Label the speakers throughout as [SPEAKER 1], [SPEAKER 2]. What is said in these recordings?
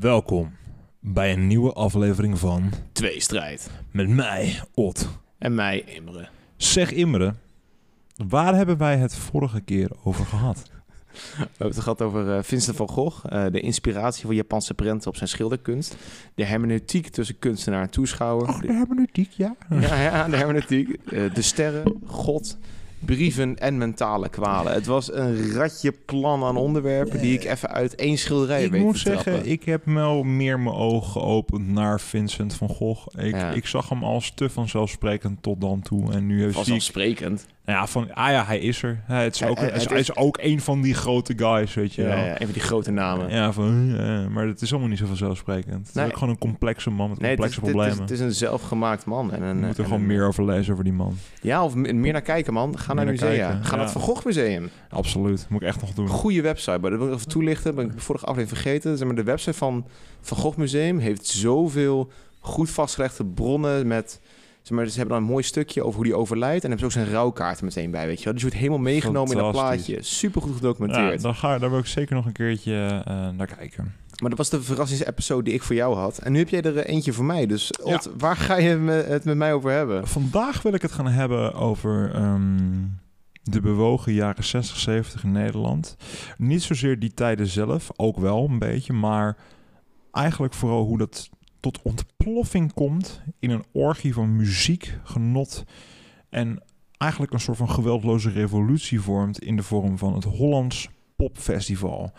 [SPEAKER 1] Welkom bij een nieuwe aflevering van
[SPEAKER 2] Twee strijd.
[SPEAKER 1] Met mij, Ot.
[SPEAKER 2] En mij, Imre.
[SPEAKER 1] Zeg Imre, waar hebben wij het vorige keer over gehad?
[SPEAKER 2] We hebben het gehad over eh, Vincent van Gogh, eh, de inspiratie voor Japanse prenten op zijn schilderkunst, de hermeneutiek tussen kunstenaar en toeschouwer.
[SPEAKER 1] Oh, de hermeneutiek, ja.
[SPEAKER 2] Ja, ja, de hermeneutiek, eh, de sterren, God, brieven en mentale kwalen. Het was een ratje plan aan onderwerpen die ik even uit één schilderij
[SPEAKER 1] Ik
[SPEAKER 2] weet
[SPEAKER 1] moet zeggen,
[SPEAKER 2] trappen.
[SPEAKER 1] ik heb wel meer mijn ogen geopend naar Vincent van Gogh. Ik,
[SPEAKER 2] Ja.
[SPEAKER 1] ik zag hem als te vanzelfsprekend tot dan toe. En nu ik...
[SPEAKER 2] Vanzelfsprekend.
[SPEAKER 1] Nou ja, van, ah ja, hij is er. Hij, het is ook,
[SPEAKER 2] hij-
[SPEAKER 1] hij, is,
[SPEAKER 2] het
[SPEAKER 1] hij
[SPEAKER 2] is-
[SPEAKER 1] is ook een van die grote guys, weet je
[SPEAKER 2] Ja,
[SPEAKER 1] wel.
[SPEAKER 2] ja, een van die grote namen.
[SPEAKER 1] Ja, van, eh, maar het is allemaal niet zo vanzelfsprekend. Het is ook gewoon een complexe man met
[SPEAKER 2] Nee, het is,
[SPEAKER 1] complexe
[SPEAKER 2] het, is,
[SPEAKER 1] problemen.
[SPEAKER 2] het is een zelfgemaakt man. En een,
[SPEAKER 1] We moeten er
[SPEAKER 2] en
[SPEAKER 1] gewoon
[SPEAKER 2] een-
[SPEAKER 1] meer over lezen over die man.
[SPEAKER 2] Ja, of meer naar kijken, man. Ga naar
[SPEAKER 1] naar
[SPEAKER 2] musea.
[SPEAKER 1] kijken,
[SPEAKER 2] Ga
[SPEAKER 1] ja.
[SPEAKER 2] naar het Van Gogh Museum.
[SPEAKER 1] Absoluut. Moet ik echt nog doen.
[SPEAKER 2] Goede website, maar dat wil ik even toelichten. Ben ik vorige aflevering vergeten. Zeg maar, de website van Van Gogh Museum heeft zoveel goed vastgelegde bronnen met... Zeg maar, ze hebben dan een mooi stukje over hoe die overlijdt. En hebben ze ook zijn rouwkaart er meteen bij, weet je wel. Dus je wordt helemaal meegenomen in dat plaatje. Super goed
[SPEAKER 1] Ja,
[SPEAKER 2] gedocumenteerd.
[SPEAKER 1] dan ga, daar wil ik zeker nog een keertje eh, naar kijken.
[SPEAKER 2] Maar dat was de verrassingsepisode die ik voor jou had. En nu heb jij er eh, eentje voor mij. Dus Ot, waar ga je het met mij over hebben?
[SPEAKER 1] Vandaag wil ik het gaan hebben over ehm, de bewogen jaren 60, 70 in Nederland. Niet zozeer die tijden zelf, ook wel een beetje, maar eigenlijk vooral hoe dat tot ontploffing komt in een orgie van muziek, genot en eigenlijk een soort van geweldloze revolutie vormt in de vorm van het Hollands Popfestival.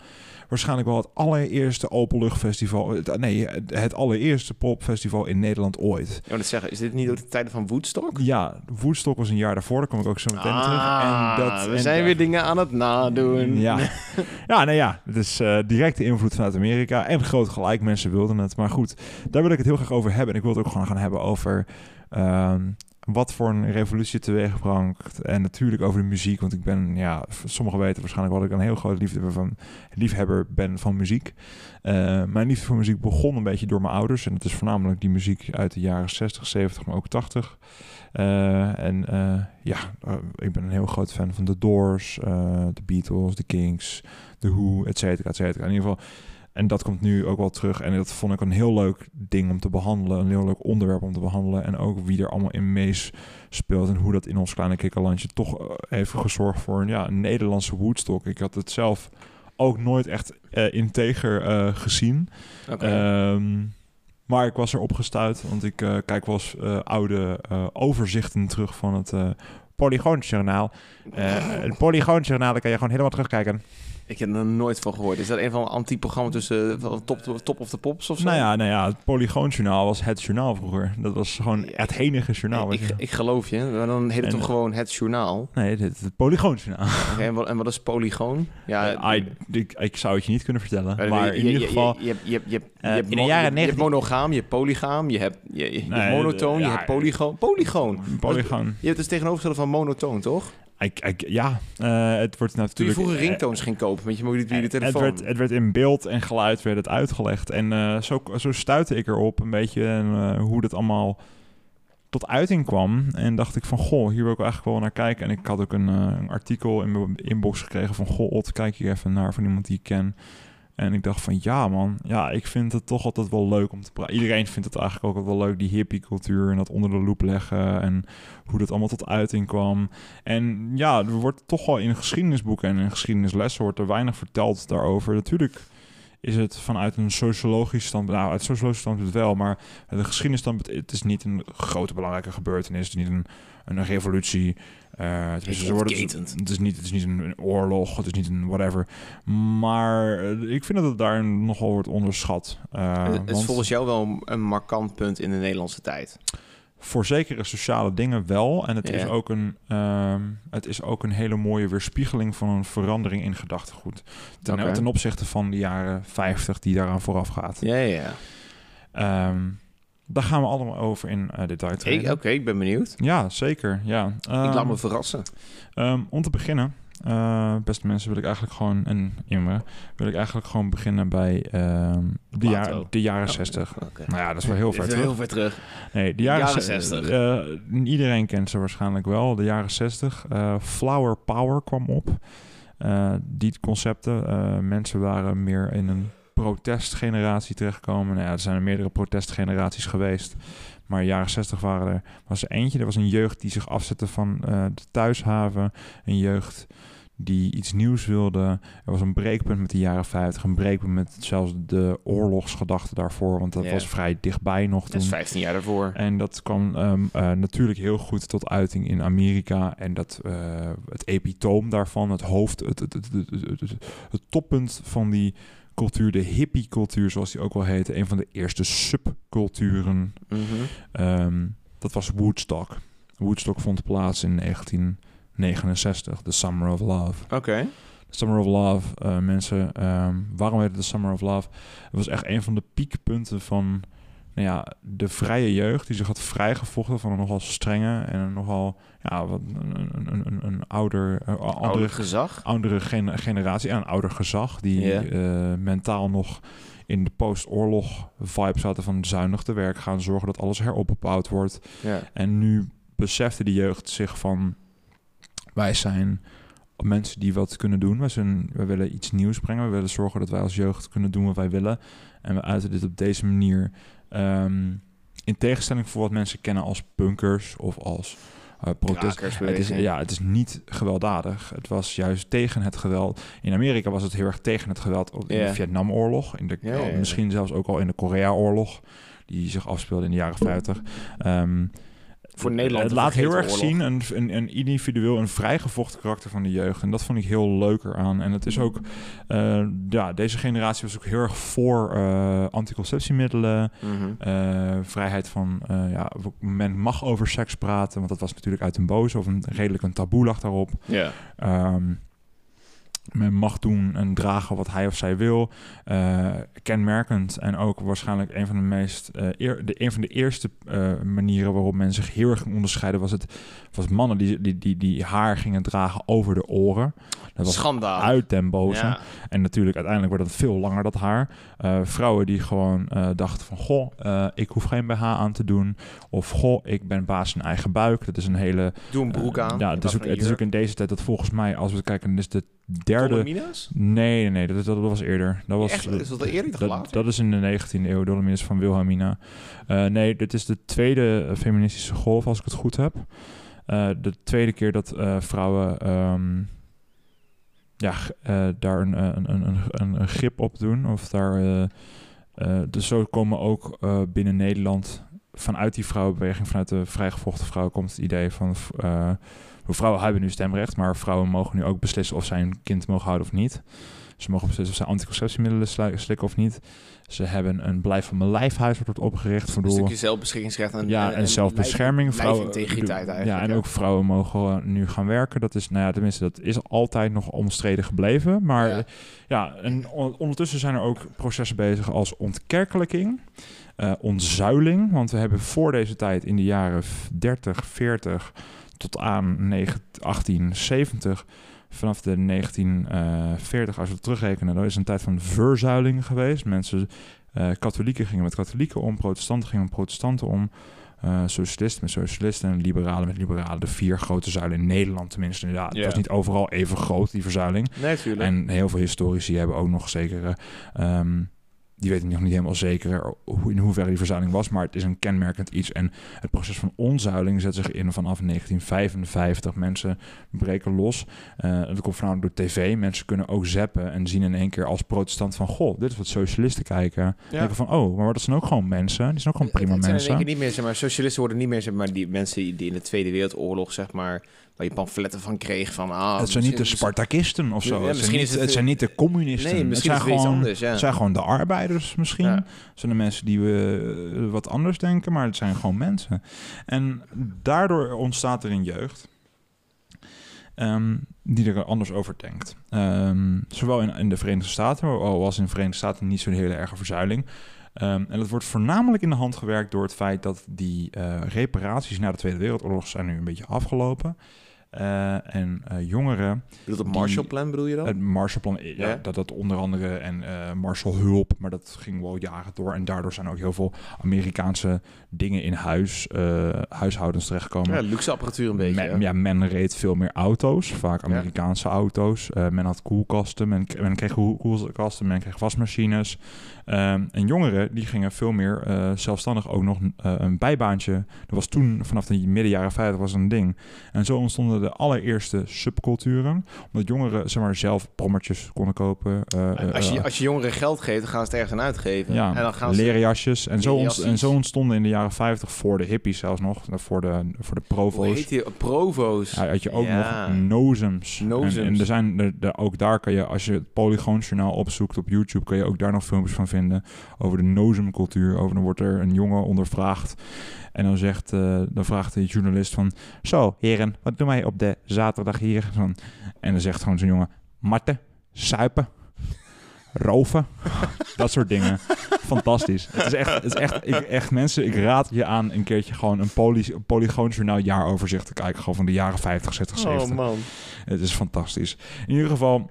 [SPEAKER 1] Waarschijnlijk wel het allereerste openluchtfestival, het- nee, het- allereerste popfestival in Nederland ooit.
[SPEAKER 2] Ik wil net zeggen, is dit niet ook de tijden van Woodstock?
[SPEAKER 1] Ja, Woodstock was een jaar daarvoor, daar kom ik ook zo meteen terug.
[SPEAKER 2] Ah,
[SPEAKER 1] En dat,
[SPEAKER 2] we
[SPEAKER 1] en
[SPEAKER 2] zijn weer dingen aan het nadoen.
[SPEAKER 1] Ja, ja, nou ja, het is eh, directe invloed vanuit Amerika en groot gelijk, mensen wilden het. Maar goed, daar wil ik het heel graag over hebben. En ik wil het ook gewoon gaan hebben over ehm, wat voor een revolutie teweeg brengt. En natuurlijk over de muziek, want ik ben, ja, sommigen weten waarschijnlijk wel dat ik een heel groot liefhebber, van, liefhebber ben van muziek. Eh, mijn liefde voor muziek begon een beetje door mijn ouders. En het is voornamelijk die muziek uit de jaren 60, 70, maar ook 80. Eh, en eh, ja, ik ben een heel groot fan van The Doors, The Beatles, The Kings, The Who, et cetera, et cetera. In ieder geval, en dat komt nu ook wel terug. En dat vond ik een heel leuk ding om te behandelen. Een heel leuk onderwerp om te behandelen. En ook wie er allemaal in meespeelt. En hoe dat in ons kleine kikkerlandje toch eh, heeft gezorgd voor een, ja, een Nederlandse Woodstock. Ik had het zelf ook nooit echt eh, integer eh, gezien. Ehm, maar ik was erop gestuurd, want ik kijk wel eens oude overzichten terug van het Polygoonjournaal. Het Polygoonjournaal, daar kan je gewoon helemaal terugkijken.
[SPEAKER 2] Ik heb er nooit van gehoord. Is dat een van een anti-programma tussen eh, van top, top of the Pops of zo?
[SPEAKER 1] Nou ja, nou ja, het Polygoonjournaal was het journaal vroeger. Dat was gewoon het enige journaal.
[SPEAKER 2] ik,
[SPEAKER 1] je-
[SPEAKER 2] ik geloof je, maar dan heet het toch gewoon het journaal.
[SPEAKER 1] Nee, is het Polygoonjournaal.
[SPEAKER 2] En, wat, en wat is polygoon? Ja,
[SPEAKER 1] Eh, I- ik, ik zou het je niet kunnen vertellen. Maar in ieder geval...
[SPEAKER 2] Je, je, hebt- je, hebt- je, hebt- je, hebt
[SPEAKER 1] in de
[SPEAKER 2] mo-
[SPEAKER 1] jaren
[SPEAKER 2] je, je hebt
[SPEAKER 1] 90
[SPEAKER 2] monogaam, je hebt polygaam, je hebt, je, je, je
[SPEAKER 1] Nee,
[SPEAKER 2] hebt monotoon,
[SPEAKER 1] ja,
[SPEAKER 2] je hebt polygoon. Polygoon.
[SPEAKER 1] Polygoon.
[SPEAKER 2] Je hebt dus tegenovergestelde van monotoon, toch?
[SPEAKER 1] Ik, ik, ja, eh, het wordt
[SPEAKER 2] Toen je
[SPEAKER 1] natuurlijk...
[SPEAKER 2] vroeger
[SPEAKER 1] eh,
[SPEAKER 2] ringtoons ging kopen met je mobiele
[SPEAKER 1] het,
[SPEAKER 2] telefoon.
[SPEAKER 1] werd, het werd in beeld en geluid werd het uitgelegd. En eh, zo, zo stuitte ik erop een beetje eh, hoe dat allemaal tot uiting kwam. En dacht ik van, goh, hier wil ik eigenlijk wel naar kijken. En ik had ook een, eh, een artikel in mijn inbox gekregen van... Goh, Ot, kijk hier even naar van iemand die ik ken. En ik dacht van, ja man, ja, ik vind het toch altijd wel leuk om te praten. Iedereen vindt het eigenlijk ook wel leuk, die hippie-cultuur... en dat onder de loep leggen en hoe dat allemaal tot uiting kwam. En ja, er wordt toch wel in geschiedenisboeken en in geschiedenislessen... wordt er weinig verteld daarover. Natuurlijk is het vanuit een sociologisch standpunt... Nou, uit sociologisch standpunt wel, maar de geschiedenisstandpunt... het is niet een grote belangrijke gebeurtenis. Het is niet een, een revolutie. Eh, het, is, het is niet, het is niet een, oorlog, het is niet een whatever. Maar eh, ik vind dat het daar nogal wordt onderschat. Eh,
[SPEAKER 2] het is
[SPEAKER 1] want
[SPEAKER 2] volgens jou wel een- markant punt in de Nederlandse tijd.
[SPEAKER 1] voor zekere sociale dingen wel. En het, is ook een, ehm, het is ook een hele mooie weerspiegeling van een verandering in gedachtegoed. Ten, ten opzichte van de jaren 50 die daaraan vooraf gaat.
[SPEAKER 2] Ja, ja, ja.
[SPEAKER 1] Ehm, daar gaan we allemaal over in eh detail.
[SPEAKER 2] Oké, ik ben benieuwd.
[SPEAKER 1] Ja, zeker. Ja.
[SPEAKER 2] ik laat
[SPEAKER 1] Ehm,
[SPEAKER 2] me verrassen.
[SPEAKER 1] Ehm, om te beginnen, eh, beste mensen, wil ik eigenlijk gewoon, en Imre, wil ik eigenlijk gewoon beginnen bij ehm, de,
[SPEAKER 2] Plato.
[SPEAKER 1] jaar, de jaren
[SPEAKER 2] Oh,
[SPEAKER 1] 60.
[SPEAKER 2] oké.
[SPEAKER 1] Nou ja, dat is wel heel ver terug.
[SPEAKER 2] Heel ver terug.
[SPEAKER 1] Nee, de jaren,
[SPEAKER 2] Jaren
[SPEAKER 1] ze-
[SPEAKER 2] 60.
[SPEAKER 1] eh, iedereen kent ze waarschijnlijk wel, de jaren 60. Eh, Flower Power kwam op. Die concepten, mensen waren meer in een protestgeneratie terechtkomen. Nou ja, er zijn er meerdere protestgeneraties geweest. Maar jaren 60 waren er, was er eentje. Er was een jeugd die zich afzette van eh, de thuishaven. Een jeugd die iets nieuws wilde. Er was een breekpunt met de jaren 50. Een breekpunt met zelfs de oorlogsgedachte daarvoor. Want dat was vrij dichtbij nog
[SPEAKER 2] Dat
[SPEAKER 1] toen.
[SPEAKER 2] is 15 jaar daarvoor.
[SPEAKER 1] En dat kwam ehm, eh, natuurlijk heel goed tot uiting in Amerika. En dat, eh, het epitoom daarvan, het hoofd, het, het- het- het toppunt van die cultuur, de hippie-cultuur, zoals die ook wel heette. Een van de eerste subculturen.
[SPEAKER 2] Mhm.
[SPEAKER 1] ehm, dat was Woodstock. Woodstock vond plaats in 1969, The Summer of Love.
[SPEAKER 2] Oké.
[SPEAKER 1] Summer of Love, eh, mensen. ehm, waarom heet het de Summer of Love? Het was echt een van de piekpunten van nou ja, de vrije jeugd... die zich had vrijgevochten van een nogal strenge... en een nogal ja, wat, een, een, een, een, een ouder, eh, andere,
[SPEAKER 2] Ouder gezag.
[SPEAKER 1] oudere gen- generatie... en een ouder gezag... die eh, mentaal nog in de post-oorlog vibe zaten van zuinig te werk gaan... zorgen dat alles heropgebouwd wordt... En nu besefte de jeugd zich van... wij zijn mensen die wat kunnen doen. Wij, zijn, wij willen iets nieuws brengen. We willen zorgen dat wij als jeugd kunnen doen wat wij willen. En we uiten dit op deze manier. Ehm, in tegenstelling voor wat mensen kennen als punkers of als protest. Het is,
[SPEAKER 2] Krakersbeweging.
[SPEAKER 1] ja, het is niet gewelddadig. Het was juist tegen het geweld. In Amerika was het heel erg tegen het geweld in de Vietnamoorlog. In de,
[SPEAKER 2] Ja, ja, ja.
[SPEAKER 1] Misschien zelfs ook al in de Koreaoorlog. Die zich afspeelde in de jaren 50. Ehm,
[SPEAKER 2] Voor Nederland
[SPEAKER 1] Het laat heel erg zien een, een, een individueel, een vrijgevochten karakter van de jeugd. En dat vond ik heel leuk eraan. En het is ook, eh, ja, deze generatie was ook heel erg voor eh, anticonceptiemiddelen.
[SPEAKER 2] Mhm.
[SPEAKER 1] eh, vrijheid van, ja, men mag over seks praten, want dat was natuurlijk uit een boze of een redelijk een taboe lag daarop.
[SPEAKER 2] Ja.
[SPEAKER 1] Ehm, men mag doen en dragen wat hij of zij wil. Eh, kenmerkend en ook waarschijnlijk een van de meest eh, eer- de, een van de eerste eh, manieren waarop men zich heel erg ging onderscheiden was het was mannen die, die, die, die haar gingen dragen over de oren. Dat was
[SPEAKER 2] Schandaal.
[SPEAKER 1] uit den boze.
[SPEAKER 2] Ja.
[SPEAKER 1] En natuurlijk uiteindelijk werd het veel langer dat haar. Vrouwen die gewoon dachten van goh, ik hoef geen BH aan te doen. Of goh, ik ben baas in eigen buik. Dat is een hele
[SPEAKER 2] Doe een broek aan.
[SPEAKER 1] ja, het is, ook, het is ook in deze tijd dat volgens mij, als we kijken, is de derde.
[SPEAKER 2] Dolomina's?
[SPEAKER 1] Nee, nee, nee, dat, dat was eerder. Dat was,
[SPEAKER 2] Echt? Is dat eerder
[SPEAKER 1] dat, dat is in de 19e eeuw, Dolominus van Wilhelmina. Eh, nee, dit is de tweede eh, feministische golf, als ik het goed heb. Eh, de tweede keer dat vrouwen ehm, ja, daar een, een, een, een, een, grip op doen. Of daar, dus zo komen ook binnen Nederland vanuit die vrouwenbeweging, vanuit de vrijgevochten vrouw, komt het idee van... vrouwen hebben nu stemrecht, maar vrouwen mogen nu ook beslissen of zij een kind mogen houden of niet. Ze mogen beslissen of zij anticonceptiemiddelen sli- slikken of niet. Ze hebben een blijf van mijn lijfhuis wordt opgericht voor
[SPEAKER 2] Een stukje zelfbeschikkingsrecht en,
[SPEAKER 1] Ja, en, zelfbescherming. Vrouwen,
[SPEAKER 2] lijfintegriteit
[SPEAKER 1] Ja,
[SPEAKER 2] eigenlijk,
[SPEAKER 1] en
[SPEAKER 2] hè?
[SPEAKER 1] ook vrouwen mogen nu gaan werken. Dat is, nou ja, tenminste, dat is altijd nog omstreden gebleven. Maar
[SPEAKER 2] Ja.
[SPEAKER 1] ja, ja en on- ondertussen zijn er ook processen bezig als ontkerkelijking, eh, ontzuiling. Want we hebben voor deze tijd in de jaren 30, 40 tot aan 19 1870 vanaf de 1940, als we het terugrekenen, dan is een tijd van verzuiling geweest. Mensen, eh, katholieken gingen met katholieken om, protestanten gingen met protestanten om, eh, socialisten met socialisten en liberalen met liberalen. De vier grote zuilen in Nederland tenminste. Ja, het was niet overal even groot, die verzuiling.
[SPEAKER 2] Nee.
[SPEAKER 1] En heel veel historici hebben ook nog zekere... ehm, die weten nog niet helemaal zeker hoe, in hoeverre die verzuiling was, maar het is een kenmerkend iets. En het proces van onzuiling zet zich in vanaf 1955. Mensen breken los. Eh dat komt voornamelijk door tv. Mensen kunnen ook zappen en zien in één keer als protestant van... Goh, dit is wat socialisten kijken.
[SPEAKER 2] Ja.
[SPEAKER 1] Denken van, oh, maar dat zijn ook gewoon mensen. Die zijn ook gewoon prima
[SPEAKER 2] Het zijn één
[SPEAKER 1] mensen.
[SPEAKER 2] keer niet meer, zeg maar, socialisten worden niet meer, zeg maar, die mensen die in de Tweede Wereldoorlog, zeg maar, waar je pamfletten van kreeg van, ah...
[SPEAKER 1] het zijn niet de Spartakisten of zo.
[SPEAKER 2] Ja,
[SPEAKER 1] het, zijn niet,
[SPEAKER 2] het-
[SPEAKER 1] het zijn niet de communisten.
[SPEAKER 2] Nee, misschien
[SPEAKER 1] het zijn
[SPEAKER 2] het
[SPEAKER 1] gewoon,
[SPEAKER 2] anders, ja.
[SPEAKER 1] Het zijn gewoon de arbeiders misschien.
[SPEAKER 2] Ja.
[SPEAKER 1] Het zijn de mensen die we eh, wat anders denken, maar het zijn gewoon mensen. En daardoor ontstaat er een jeugd ehm, die er anders over denkt. Ehm, zowel in, in de Verenigde Staten, al was in de Verenigde Staten niet zo'n hele erge verzuiling. Ehm, en dat wordt voornamelijk in de hand gewerkt door het feit dat die eh, reparaties na de Tweede Wereldoorlog zijn nu een beetje afgelopen. Eh, en eh, jongeren,
[SPEAKER 2] Bedoel het Marshallplan bedoel je dan?
[SPEAKER 1] het Marshallplan, eh, ja, dat dat onder andere en eh Marshallhulp, maar dat ging wel jaren door. En daardoor zijn ook heel veel Amerikaanse dingen in huis, huishoudens terechtgekomen.
[SPEAKER 2] ja, luxe apparatuur een beetje.
[SPEAKER 1] Men,
[SPEAKER 2] ja.
[SPEAKER 1] men reed veel meer auto's, vaak Amerikaanse auto's. Men had koelkasten, men, men kreeg koel- koelkasten, men kreeg wasmachines. Ehm, en jongeren die gingen veel meer zelfstandig ook nog een bijbaantje. Dat was toen, vanaf de midden jaren 50 was een ding. En zo ontstonden de allereerste subculturen. Omdat jongeren zeg maar, zelf brommertjes konden kopen. eh, eh,
[SPEAKER 2] als, je,
[SPEAKER 1] eh,
[SPEAKER 2] als je jongeren geld geeft, dan gaan ze het ergens aan uitgeven.
[SPEAKER 1] ja,
[SPEAKER 2] en dan gaan ze...
[SPEAKER 1] leren jasjes. En zo, en zo ontstonden in de jaren 50 voor de hippies zelfs nog. Voor de, voor de
[SPEAKER 2] Hoe
[SPEAKER 1] provo's.
[SPEAKER 2] heet die? Provo's.
[SPEAKER 1] Ja, had je ook
[SPEAKER 2] Ja.
[SPEAKER 1] nog nozems.
[SPEAKER 2] Nozems.
[SPEAKER 1] En, en er zijn er, er- ook daar kan je, als je het Polygoonjournaal opzoekt op YouTube, kan je ook daar nog filmpjes van vinden over de nozemcultuur. Over dan wordt er een jongen ondervraagd. En dan zegt, eh, dan vraagt de journalist van, zo heren, wat doen wij op de zaterdag hier? Van, en dan zegt gewoon zo'n jongen, matten, suipen, roven, dat soort dingen. Fantastisch. Het is echt, het is echt, ik, echt mensen, ik raad je aan een keertje gewoon een, poly, een polygoonjournaal jaaroverzicht te kijken. Gewoon van de jaren 50, 60, 70.
[SPEAKER 2] Oh man.
[SPEAKER 1] Het is fantastisch. In ieder geval,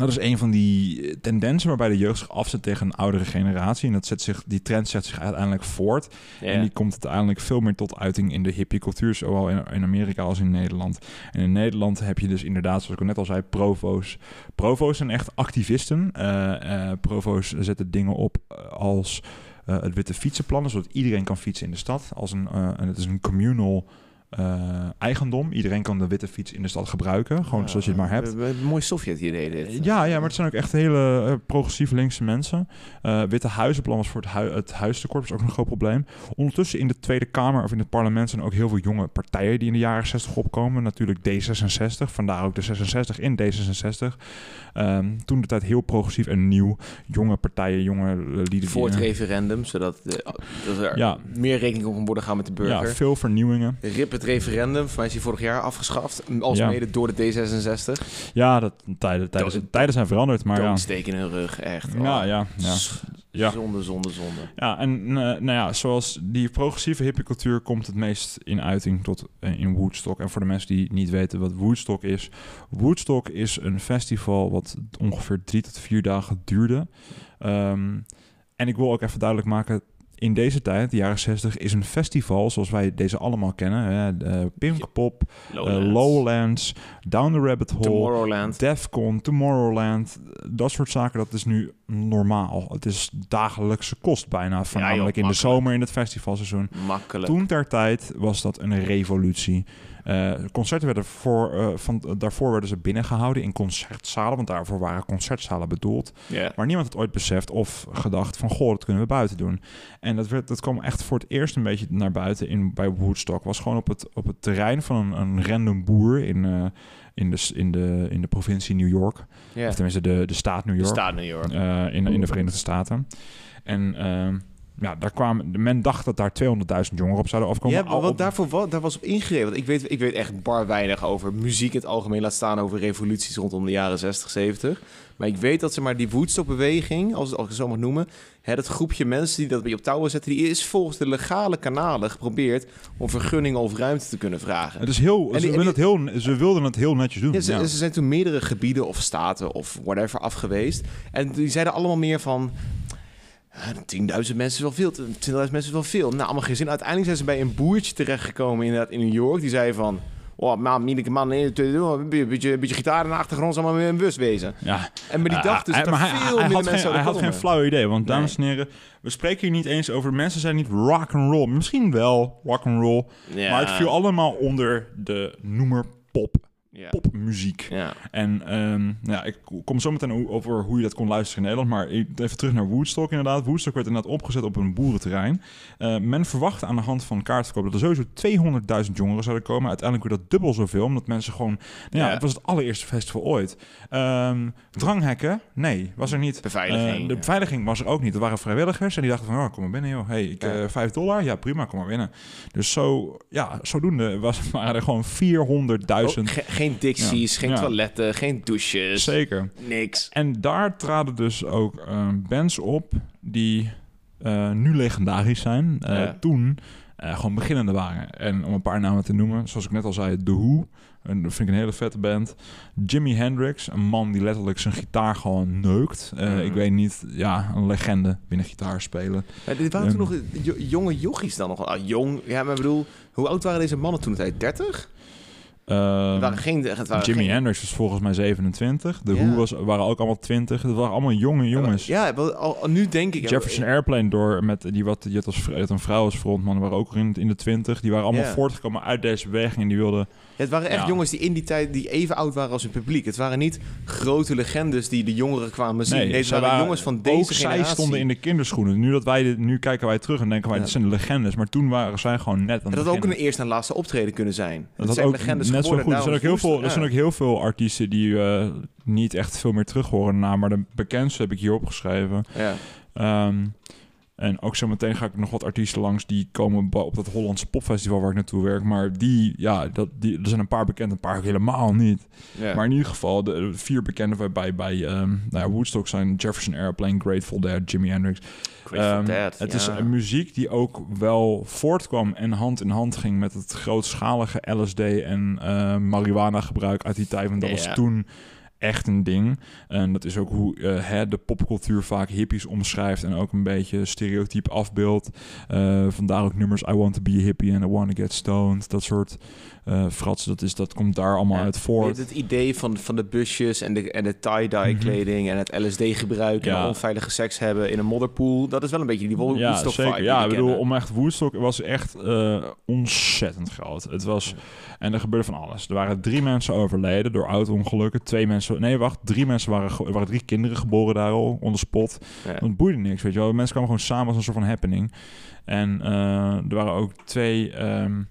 [SPEAKER 1] dat is een van die eh, tendensen waarbij de jeugd zich afzet tegen een oudere generatie. En dat zet zich, die trend zet zich uiteindelijk voort. En die komt uiteindelijk veel meer tot uiting in de hippie-cultuur, zowel in, in Amerika als in Nederland. En in Nederland heb je dus inderdaad, zoals ik net al zei, provo's. Provo's zijn echt activisten. Eh, eh, provo's zetten dingen op als het witte fietsenplan, zodat iedereen kan fietsen in de stad. Als een, en het is een communal eh, eigendom. Iedereen kan de witte fiets in de stad gebruiken, gewoon zoals je het maar hebt.
[SPEAKER 2] Een mooi Sovjet-idee dit.
[SPEAKER 1] Ja, ja, maar het zijn ook echt hele eh, progressief linkse mensen. Eh, Witte Huizenplan was voor het, hui het huistekort, was ook een groot probleem. Ondertussen in de Tweede Kamer of in het parlement zijn ook heel veel jonge partijen die in de jaren 60 opkomen. Natuurlijk D66, vandaar ook de 66 in D66. Ehm, toen de tijd heel progressief en nieuw. Jonge partijen, jonge lieden.
[SPEAKER 2] Voor het referendum, zodat, de, dat er
[SPEAKER 1] Ja.
[SPEAKER 2] meer rekening op kan worden gaan met de
[SPEAKER 1] ja,
[SPEAKER 2] burger.
[SPEAKER 1] veel vernieuwingen.
[SPEAKER 2] Rip het referendum, voor mij is die vorig jaar afgeschaft. Als
[SPEAKER 1] Ja.
[SPEAKER 2] mede door de D66.
[SPEAKER 1] Ja, dat, tijden, tijden, tijden zijn veranderd, maar ja.
[SPEAKER 2] Doodsteek in hun rug, echt. Oh.
[SPEAKER 1] Ja, ja, ja. Ja.
[SPEAKER 2] Zonde, zonde, zonde.
[SPEAKER 1] Ja, en eh, nou ja, zoals die progressieve hippiecultuur komt het meest in uiting tot eh, in Woodstock. En voor de mensen die niet weten wat Woodstock is. Woodstock is een festival wat ongeveer drie tot vier dagen duurde. Ehm, en ik wil ook even duidelijk maken, in deze tijd, de jaren 60, is een festival zoals wij deze allemaal kennen. Hè, de Pinkpop, eh, Lowlands, Down the Rabbit Hole,
[SPEAKER 2] Tomorrowland.
[SPEAKER 1] Defcon, Tomorrowland, dat soort zaken, dat is nu normaal. Het is dagelijkse kost bijna, voornamelijk in de zomer in het festivalseizoen.
[SPEAKER 2] Makkelijk.
[SPEAKER 1] Toen ter tijd was dat een revolutie. Eh, concerten werden voor, eh, van, daarvoor werden ze binnengehouden in concertzalen, want daarvoor waren concertzalen bedoeld. Maar niemand had ooit beseft of gedacht van, goh, dat kunnen we buiten doen. En dat, werd, dat kwam echt voor het eerst een beetje naar buiten in, bij Woodstock. Was gewoon op het, op het terrein van een, een random boer in, eh, in, de, in, de, in de provincie New York.
[SPEAKER 2] Ja.
[SPEAKER 1] Of tenminste de, de staat New
[SPEAKER 2] De
[SPEAKER 1] York.
[SPEAKER 2] staat New York.
[SPEAKER 1] in, in de Verenigde Staten. En ehm, ja, daar kwamen, men dacht dat daar 200.000 jongeren op zouden afkomen.
[SPEAKER 2] Ja, want
[SPEAKER 1] op-
[SPEAKER 2] daarvoor daar was op ingegeven. Want ik weet, ik weet echt bar weinig over muziek in het algemeen. Laat staan over revoluties rondom de jaren 60, 70. Maar ik weet dat ze maar die Woodstock-beweging, als, als ik het zo mag noemen... Hè, dat groepje mensen die dat bij op touwen zetten... die is volgens de legale kanalen geprobeerd... om vergunningen of ruimte te kunnen vragen.
[SPEAKER 1] het is heel,
[SPEAKER 2] En
[SPEAKER 1] ze,
[SPEAKER 2] die-
[SPEAKER 1] het heel, ze wilden het heel netjes doen.
[SPEAKER 2] Ja, ze,
[SPEAKER 1] ja.
[SPEAKER 2] ze zijn toen meerdere gebieden of staten of whatever af geweest. En die zeiden allemaal meer van... "Ah, 10.000 mensen is wel veel, 20.000 mensen is wel veel. Nou, allemaal geen zin. Uiteindelijk zijn ze bij een boertje terechtgekomen inderdaad in New York. Die zei van... Oh, man, minneke man, een beetje, beetje, beetje gitaar in de achtergrond, zal maar weer een bus wezen.
[SPEAKER 1] ja.
[SPEAKER 2] En maar die dacht dus
[SPEAKER 1] Ah,
[SPEAKER 2] dat
[SPEAKER 1] maar hij,
[SPEAKER 2] veel
[SPEAKER 1] hij
[SPEAKER 2] minder
[SPEAKER 1] had,
[SPEAKER 2] mensen
[SPEAKER 1] geen, hij had geen flauw idee. Want dames en heren, we spreken hier niet eens over... Mensen zijn niet rock and roll. Misschien wel rock and roll. Maar het viel allemaal onder de noemer pop. Popmuziek. En ehm, ja, ik kom zo meteen over hoe je dat kon luisteren in Nederland. Maar even terug naar Woodstock inderdaad. Woodstock werd inderdaad opgezet op een boerenterrein. Eh, men verwachtte aan de hand van kaartverkoop dat er sowieso 200.000 jongeren zouden komen. Uiteindelijk werd dat dubbel zoveel, omdat mensen gewoon... Nou ja, het was het allereerste festival ooit. Ehm, dranghekken? Nee, was er niet.
[SPEAKER 2] Beveiliging,
[SPEAKER 1] Eh, de beveiliging was er ook niet. Er waren vrijwilligers en die dachten van, oh, kom maar binnen joh. Hey, ik,
[SPEAKER 2] Ja.
[SPEAKER 1] eh 5 dollar? Ja, prima, kom maar binnen. Dus zo, ja, zodoende was, waren er gewoon 400.000
[SPEAKER 2] Oh, ge- geen dixies,
[SPEAKER 1] Ja.
[SPEAKER 2] geen
[SPEAKER 1] Ja.
[SPEAKER 2] toiletten, geen douches,
[SPEAKER 1] Zeker.
[SPEAKER 2] niks.
[SPEAKER 1] En daar traden dus ook eh, bands op die eh, nu legendarisch zijn. Eh,
[SPEAKER 2] Ja.
[SPEAKER 1] Toen gewoon beginnende waren. En om een paar namen te noemen, zoals ik net al zei, The Who. En dat vind ik een hele vette band. Jimi Hendrix, een man die letterlijk zijn gitaar gewoon neukt.
[SPEAKER 2] Mhm.
[SPEAKER 1] Ik weet niet, ja, een legende binnen gitaar spelen.
[SPEAKER 2] Maar dit waren
[SPEAKER 1] Ehm.
[SPEAKER 2] toen nog jo- jonge jochies dan nog. Ah, jong, ja, maar ik bedoel, hoe oud waren deze mannen toen tijd? 30?
[SPEAKER 1] Eh,
[SPEAKER 2] het waren geen... Het waren
[SPEAKER 1] Jimi
[SPEAKER 2] geen,
[SPEAKER 1] Hendrix was volgens mij 27. De
[SPEAKER 2] Ja.
[SPEAKER 1] Who was, waren ook allemaal 20. Het waren allemaal jonge jongens.
[SPEAKER 2] Ja, wel, al, al nu denk ik...
[SPEAKER 1] Jefferson Airplane door met die wat die had als vr- een vrouw als frontman waren ook in, in de 20. Die waren allemaal voortgekomen uit deze beweging en die wilden
[SPEAKER 2] Ja, het waren echt jongens die in die tijd die even oud waren als hun publiek. Het waren niet grote legendes die de jongeren kwamen zien. Nee, het waren, jongens van deze
[SPEAKER 1] ook
[SPEAKER 2] generatie.
[SPEAKER 1] zij stonden in de kinderschoenen. Nu dat wij dit, nu kijken wij terug en denken wij dit zijn de legendes, maar toen waren zij gewoon net aan
[SPEAKER 2] En
[SPEAKER 1] het
[SPEAKER 2] dat had ook een eerste en laatste optreden kunnen zijn.
[SPEAKER 1] Dat
[SPEAKER 2] Het zijn
[SPEAKER 1] ook
[SPEAKER 2] legendes
[SPEAKER 1] net zo goed. Er zijn ook heel veel, er zijn ook heel veel artiesten die eh, niet echt veel meer terug horen na, maar de bekendste heb ik hier opgeschreven.
[SPEAKER 2] Ja.
[SPEAKER 1] Ehm, en ook zo meteen ga ik nog wat artiesten langs die komen op dat Hollandse popfestival waar ik naartoe werk. Maar die, ja, dat, die, er zijn een paar bekend, een paar helemaal niet. Maar in ieder geval, de, de vier bekende waarbij bij ehm nou ja, Woodstock zijn Jefferson Airplane, Grateful Dead, Jimi Hendrix.
[SPEAKER 2] Grateful
[SPEAKER 1] Ehm,
[SPEAKER 2] Dead,
[SPEAKER 1] het
[SPEAKER 2] ja.
[SPEAKER 1] is een muziek die ook wel voortkwam en hand in hand ging met het grootschalige LSD en eh, marihuana gebruik uit die tijd. Want dat was toen echt een ding. En dat is ook hoe eh, de popcultuur vaak hippies omschrijft en ook een beetje stereotyp afbeeldt. Eh, vandaar ook nummers I want to be a hippie and I want to get stoned. Dat soort fratsen, dat, is, dat komt daar allemaal
[SPEAKER 2] Ja.
[SPEAKER 1] uit voort.
[SPEAKER 2] Het idee van, van de busjes en de, en de tie-dye
[SPEAKER 1] Mhm.
[SPEAKER 2] kleding en het LSD-gebruik
[SPEAKER 1] Ja.
[SPEAKER 2] en onveilige seks hebben in een modderpool, dat is wel een beetje die Wo-
[SPEAKER 1] Ja,
[SPEAKER 2] Woodstock
[SPEAKER 1] zeker.
[SPEAKER 2] vibe.
[SPEAKER 1] Ja, ik bedoel,
[SPEAKER 2] kennen.
[SPEAKER 1] om echt Woodstock was echt eh, ontzettend groot. Het was, en er gebeurde van alles. Er waren drie mensen overleden door auto-ongelukken. Twee mensen, nee wacht, drie mensen waren, er waren drie kinderen geboren daar al, on the spot.
[SPEAKER 2] Ja.
[SPEAKER 1] Het boeide niks, weet je wel. Mensen kwamen gewoon samen als een soort van happening. En eh, er waren ook twee ehm,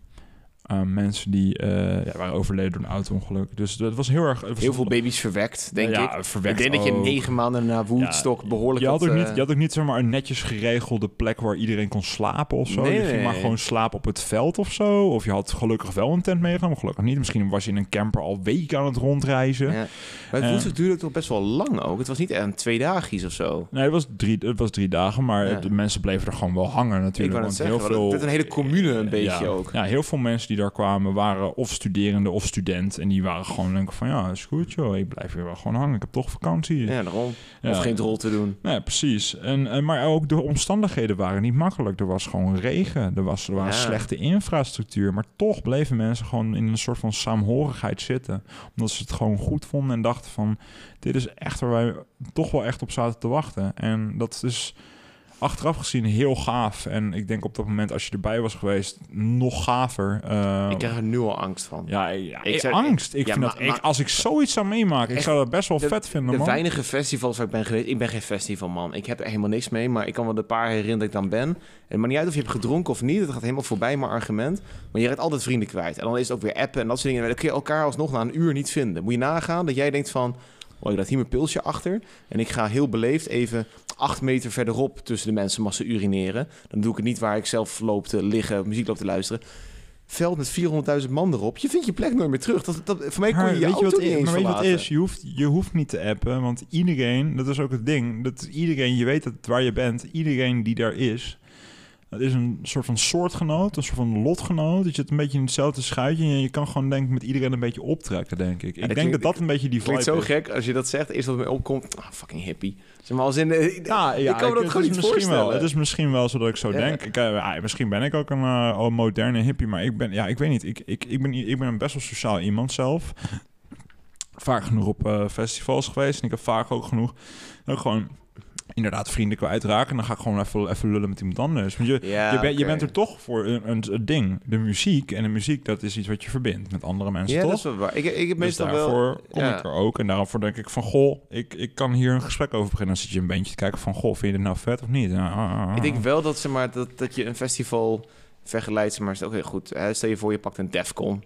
[SPEAKER 1] eh, mensen die eh, ja, waren overleden door een auto-ongeluk. Dus het was heel erg... het was-
[SPEAKER 2] Heel veel baby's verwekt, denk
[SPEAKER 1] ja,
[SPEAKER 2] ik.
[SPEAKER 1] verwekt
[SPEAKER 2] ik denk dat je negen maanden na Woodstock
[SPEAKER 1] Ja,
[SPEAKER 2] behoorlijk
[SPEAKER 1] je had, ook niet,
[SPEAKER 2] eh,
[SPEAKER 1] je had ook niet zeg maar, een netjes geregelde plek waar iedereen kon slapen of zo.
[SPEAKER 2] Nee,
[SPEAKER 1] je
[SPEAKER 2] nee,
[SPEAKER 1] ging maar gewoon slapen op het veld of zo. Of je had gelukkig wel een tent meegenomen, gelukkig niet. Misschien was je in een camper al weken aan het rondreizen.
[SPEAKER 2] Ja. Maar het. Woodstock duurde toch best wel lang ook. Het was niet een twee dagen of zo.
[SPEAKER 1] Nee, het was drie, het was drie dagen, maar de mensen bleven er gewoon wel hangen
[SPEAKER 2] Ik
[SPEAKER 1] natuurlijk.
[SPEAKER 2] wou net
[SPEAKER 1] want
[SPEAKER 2] zeggen,
[SPEAKER 1] heel veel,
[SPEAKER 2] het een hele commune een beetje ook.
[SPEAKER 1] Ja, heel veel mensen die daar kwamen waren of studerende of student. En die waren gewoon denken van, ja, is goed joh, ik blijf hier wel gewoon hangen. Ik heb toch vakantie.
[SPEAKER 2] Ja, daarom.
[SPEAKER 1] Ja.
[SPEAKER 2] Of geen rol te doen.
[SPEAKER 1] Ja, precies. En, en, maar ook de omstandigheden waren niet makkelijk. Er was gewoon regen, er was, er was
[SPEAKER 2] Ja.
[SPEAKER 1] slechte infrastructuur. Maar toch bleven mensen gewoon in een soort van saamhorigheid zitten. Omdat ze het gewoon goed vonden en dachten van... dit is echt waar wij toch wel echt op zaten te wachten. En dat is achteraf gezien heel gaaf. En ik denk op dat moment, als je erbij was geweest, nog gaver. Eh,
[SPEAKER 2] Ik krijg er nu al angst van.
[SPEAKER 1] ja, ja,
[SPEAKER 2] Ik zou-
[SPEAKER 1] angst. Ik
[SPEAKER 2] ja,
[SPEAKER 1] vind
[SPEAKER 2] maar-
[SPEAKER 1] dat, ik,
[SPEAKER 2] maar-
[SPEAKER 1] als ik zoiets zou meemaken, ik zou dat best wel
[SPEAKER 2] de-
[SPEAKER 1] vet vinden,
[SPEAKER 2] De
[SPEAKER 1] man.
[SPEAKER 2] weinige festivals waar ik ben geweest, ik ben geen festivalman. Ik heb er helemaal niks mee, maar ik kan wel de paar herinneren dat ik dan ben. Het maakt niet uit of je hebt gedronken of niet, het gaat helemaal voorbij mijn argument. Maar je raakt altijd vrienden kwijt. En dan is het ook weer appen en dat soort dingen. En dan kun je elkaar alsnog na een uur niet vinden. Moet je nagaan dat jij denkt van, oh ik laat hier mijn pilsje achter. En ik ga heel beleefd even acht meter verderop tussen de mensen massa urineren. Dan doe ik het niet waar ik zelf loop te liggen, muziek loop te luisteren. Veld met 400.000 man erop. Je vindt je plek nooit meer terug. Dat, dat, voor mij kon je je auto niet eens
[SPEAKER 1] maar weet je wat is? Je hoeft, je hoeft niet te appen, want iedereen, dat is ook het ding, dat iedereen, je weet dat waar je bent, iedereen die daar is, dat is een soort van soortgenoot, een soort van lotgenoot. Je zit een beetje in hetzelfde schuitje en je kan gewoon denk ik met iedereen een beetje optrekken, denk ik. ik
[SPEAKER 2] dat
[SPEAKER 1] denk
[SPEAKER 2] klinkt-
[SPEAKER 1] dat dat een beetje die
[SPEAKER 2] Het klinkt
[SPEAKER 1] vibe
[SPEAKER 2] zo
[SPEAKER 1] is.
[SPEAKER 2] gek als je dat zegt. Eerst wat me opkomt, ah, fucking hippie. Zeg maar als in, eh,
[SPEAKER 1] Ja, ja,
[SPEAKER 2] ik kan me dat
[SPEAKER 1] het
[SPEAKER 2] gewoon
[SPEAKER 1] is
[SPEAKER 2] niet
[SPEAKER 1] misschien wel.
[SPEAKER 2] voorstellen.
[SPEAKER 1] Het is misschien wel zo dat ik zo
[SPEAKER 2] Ja.
[SPEAKER 1] denk. Ik, eh, ja, misschien ben ik ook een eh, moderne hippie, maar ik ben, ja, ik weet niet. Ik, ik, ik, ben, ik ben een best wel sociaal iemand zelf. Vaak genoeg op eh, festivals geweest. En ik heb vaak ook genoeg ook gewoon inderdaad vrienden kwijtraken. En dan ga ik gewoon even, even lullen met iemand anders. Want je,
[SPEAKER 2] Ja,
[SPEAKER 1] je, bent je
[SPEAKER 2] oké.
[SPEAKER 1] bent er toch voor een, een, een ding. De muziek. En de muziek, dat is iets wat je verbindt met andere mensen,
[SPEAKER 2] Ja,
[SPEAKER 1] toch?
[SPEAKER 2] dat is wel waar. Ik, ik heb
[SPEAKER 1] Dus
[SPEAKER 2] meestal
[SPEAKER 1] daarvoor
[SPEAKER 2] wel...
[SPEAKER 1] kom
[SPEAKER 2] ja.
[SPEAKER 1] ik er ook. En daarvoor denk ik van, goh, ik, ik kan hier een gesprek over beginnen. Dan zit je een bandje te kijken van, goh, vind je het nou vet of niet? Ja, ah, ah,
[SPEAKER 2] Ik denk
[SPEAKER 1] ah.
[SPEAKER 2] wel dat, zeg maar, dat, dat je een festival vergelijkt. Maar, oké, goed. Hè, stel je voor, je pakt een Defcon.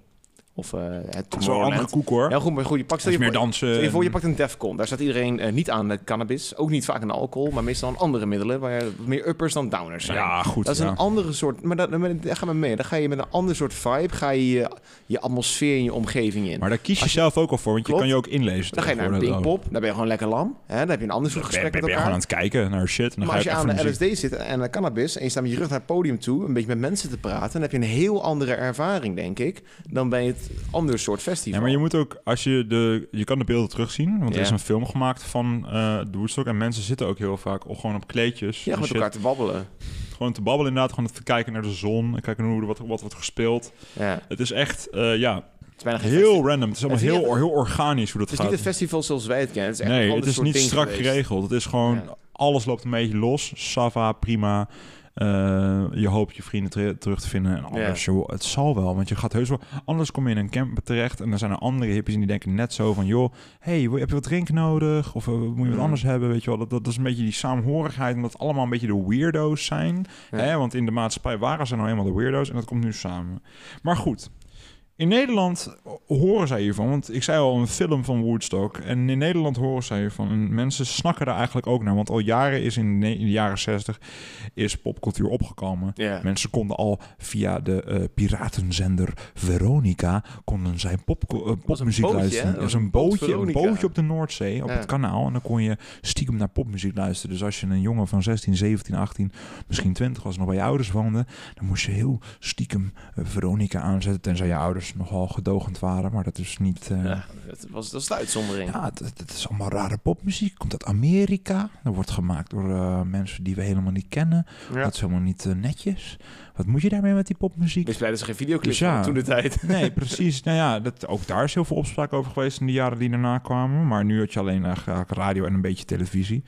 [SPEAKER 2] Of eh het
[SPEAKER 1] Dat is wel een
[SPEAKER 2] Tomorrowland.
[SPEAKER 1] andere koek hoor.
[SPEAKER 2] Ja, goed, maar goed, je pakt stel je
[SPEAKER 1] meer dansen.
[SPEAKER 2] Stel je voor, je pakt een Defcon. Daar staat iedereen eh, niet aan met cannabis. Ook niet vaak aan alcohol, maar meestal aan andere middelen. Waar meer uppers dan downers zijn.
[SPEAKER 1] Ja, goed.
[SPEAKER 2] Dat is
[SPEAKER 1] ja.
[SPEAKER 2] een andere soort... Maar dat, daar gaan we mee. Dan ga je met een ander soort vibe... ga je je, je atmosfeer en je omgeving in.
[SPEAKER 1] Maar daar kies je,
[SPEAKER 2] je-
[SPEAKER 1] zelf ook al voor, want je kan je ook inlezen.
[SPEAKER 2] dan ga je naar een. Pinkpop. Daar ben je gewoon lekker lam. Hè? Dan heb je een ander soort
[SPEAKER 1] Dan ben,
[SPEAKER 2] gesprek
[SPEAKER 1] ben,
[SPEAKER 2] met
[SPEAKER 1] ben je
[SPEAKER 2] elkaar.
[SPEAKER 1] gewoon aan het kijken naar shit. Dan
[SPEAKER 2] Maar
[SPEAKER 1] ga
[SPEAKER 2] als
[SPEAKER 1] je
[SPEAKER 2] je aan de LSD zit en de cannabis... en je staat met je rug naar het podium toe... een beetje met mensen te praten... dan heb je een heel andere ervaring, denk ik... dan bij het ander soort festival.
[SPEAKER 1] Ja, maar je moet ook, als je de, je kan de beelden terugzien, want er
[SPEAKER 2] Ja.
[SPEAKER 1] is een film gemaakt van eh de Woodstock en mensen zitten ook heel vaak al gewoon op kleedjes.
[SPEAKER 2] Ja,
[SPEAKER 1] en
[SPEAKER 2] met
[SPEAKER 1] shit.
[SPEAKER 2] elkaar te babbelen.
[SPEAKER 1] Gewoon te babbelen inderdaad, gewoon te kijken naar de zon, en kijken hoe er wat, wat wordt gespeeld.
[SPEAKER 2] Ja,
[SPEAKER 1] Het is echt, eh, ja,
[SPEAKER 2] het is
[SPEAKER 1] heel random. Het is allemaal
[SPEAKER 2] Het is
[SPEAKER 1] heel, heel organisch hoe dat
[SPEAKER 2] Het is
[SPEAKER 1] gaat.
[SPEAKER 2] niet een festival zoals wij het kennen. Het is echt
[SPEAKER 1] nee, het is niet strak
[SPEAKER 2] geweest.
[SPEAKER 1] geregeld. Het is gewoon,
[SPEAKER 2] Ja.
[SPEAKER 1] alles loopt een beetje los. Sava, prima. Eh, je hoopt je vrienden ter- terug te vinden. En anders, joh, het zal wel. Want je gaat heus wel... Anders kom je in een camp terecht en dan zijn er andere hippies en die denken net zo van... joh, hey, heb je wat drinken nodig? Of eh, moet je wat
[SPEAKER 2] Ja.
[SPEAKER 1] anders hebben? Weet je wel, dat, dat is een beetje die saamhorigheid. Omdat het allemaal een beetje de weirdo's zijn. Hè? Want in de maatschappij waren ze nou eenmaal de weirdo's en dat komt nu samen. Maar goed... In Nederland horen zij hiervan, want ik zei al een film van Woodstock. En in Nederland horen zij hiervan. En mensen snakken er eigenlijk ook naar. Want al jaren is in de, ne- in de jaren 60 is popcultuur opgekomen. Mensen konden al via de eh, piratenzender Veronica konden zij pop, eh, popmuziek
[SPEAKER 2] bootje,
[SPEAKER 1] luisteren. Dat was
[SPEAKER 2] Een
[SPEAKER 1] een
[SPEAKER 2] boot
[SPEAKER 1] bootje, een bootje op de Noordzee, op
[SPEAKER 2] Ja.
[SPEAKER 1] het kanaal. En dan kon je stiekem naar popmuziek luisteren. Dus als je een jongen van 16, 17, 18, misschien 20 was, nog bij je ouders woonde, dan moest je heel stiekem eh, Veronica aanzetten. Tenzij je ouders nogal gedogend waren, maar dat is niet... eh,
[SPEAKER 2] Ja, dat was, dat is de uitzondering.
[SPEAKER 1] ja, het, is allemaal rare popmuziek. Komt uit Amerika. Dat wordt gemaakt door eh, mensen die we helemaal niet kennen.
[SPEAKER 2] Ja.
[SPEAKER 1] Dat is helemaal niet eh, netjes. Wat moet je daarmee met die popmuziek?
[SPEAKER 2] Wees blij dat ze geen videoclip
[SPEAKER 1] Dus ja.
[SPEAKER 2] toen de tijd.
[SPEAKER 1] Nee, precies. nou ja, dat, ook daar is heel veel opspraak over geweest in de jaren die daarna kwamen. Maar nu had je alleen eigenlijk radio en een beetje televisie.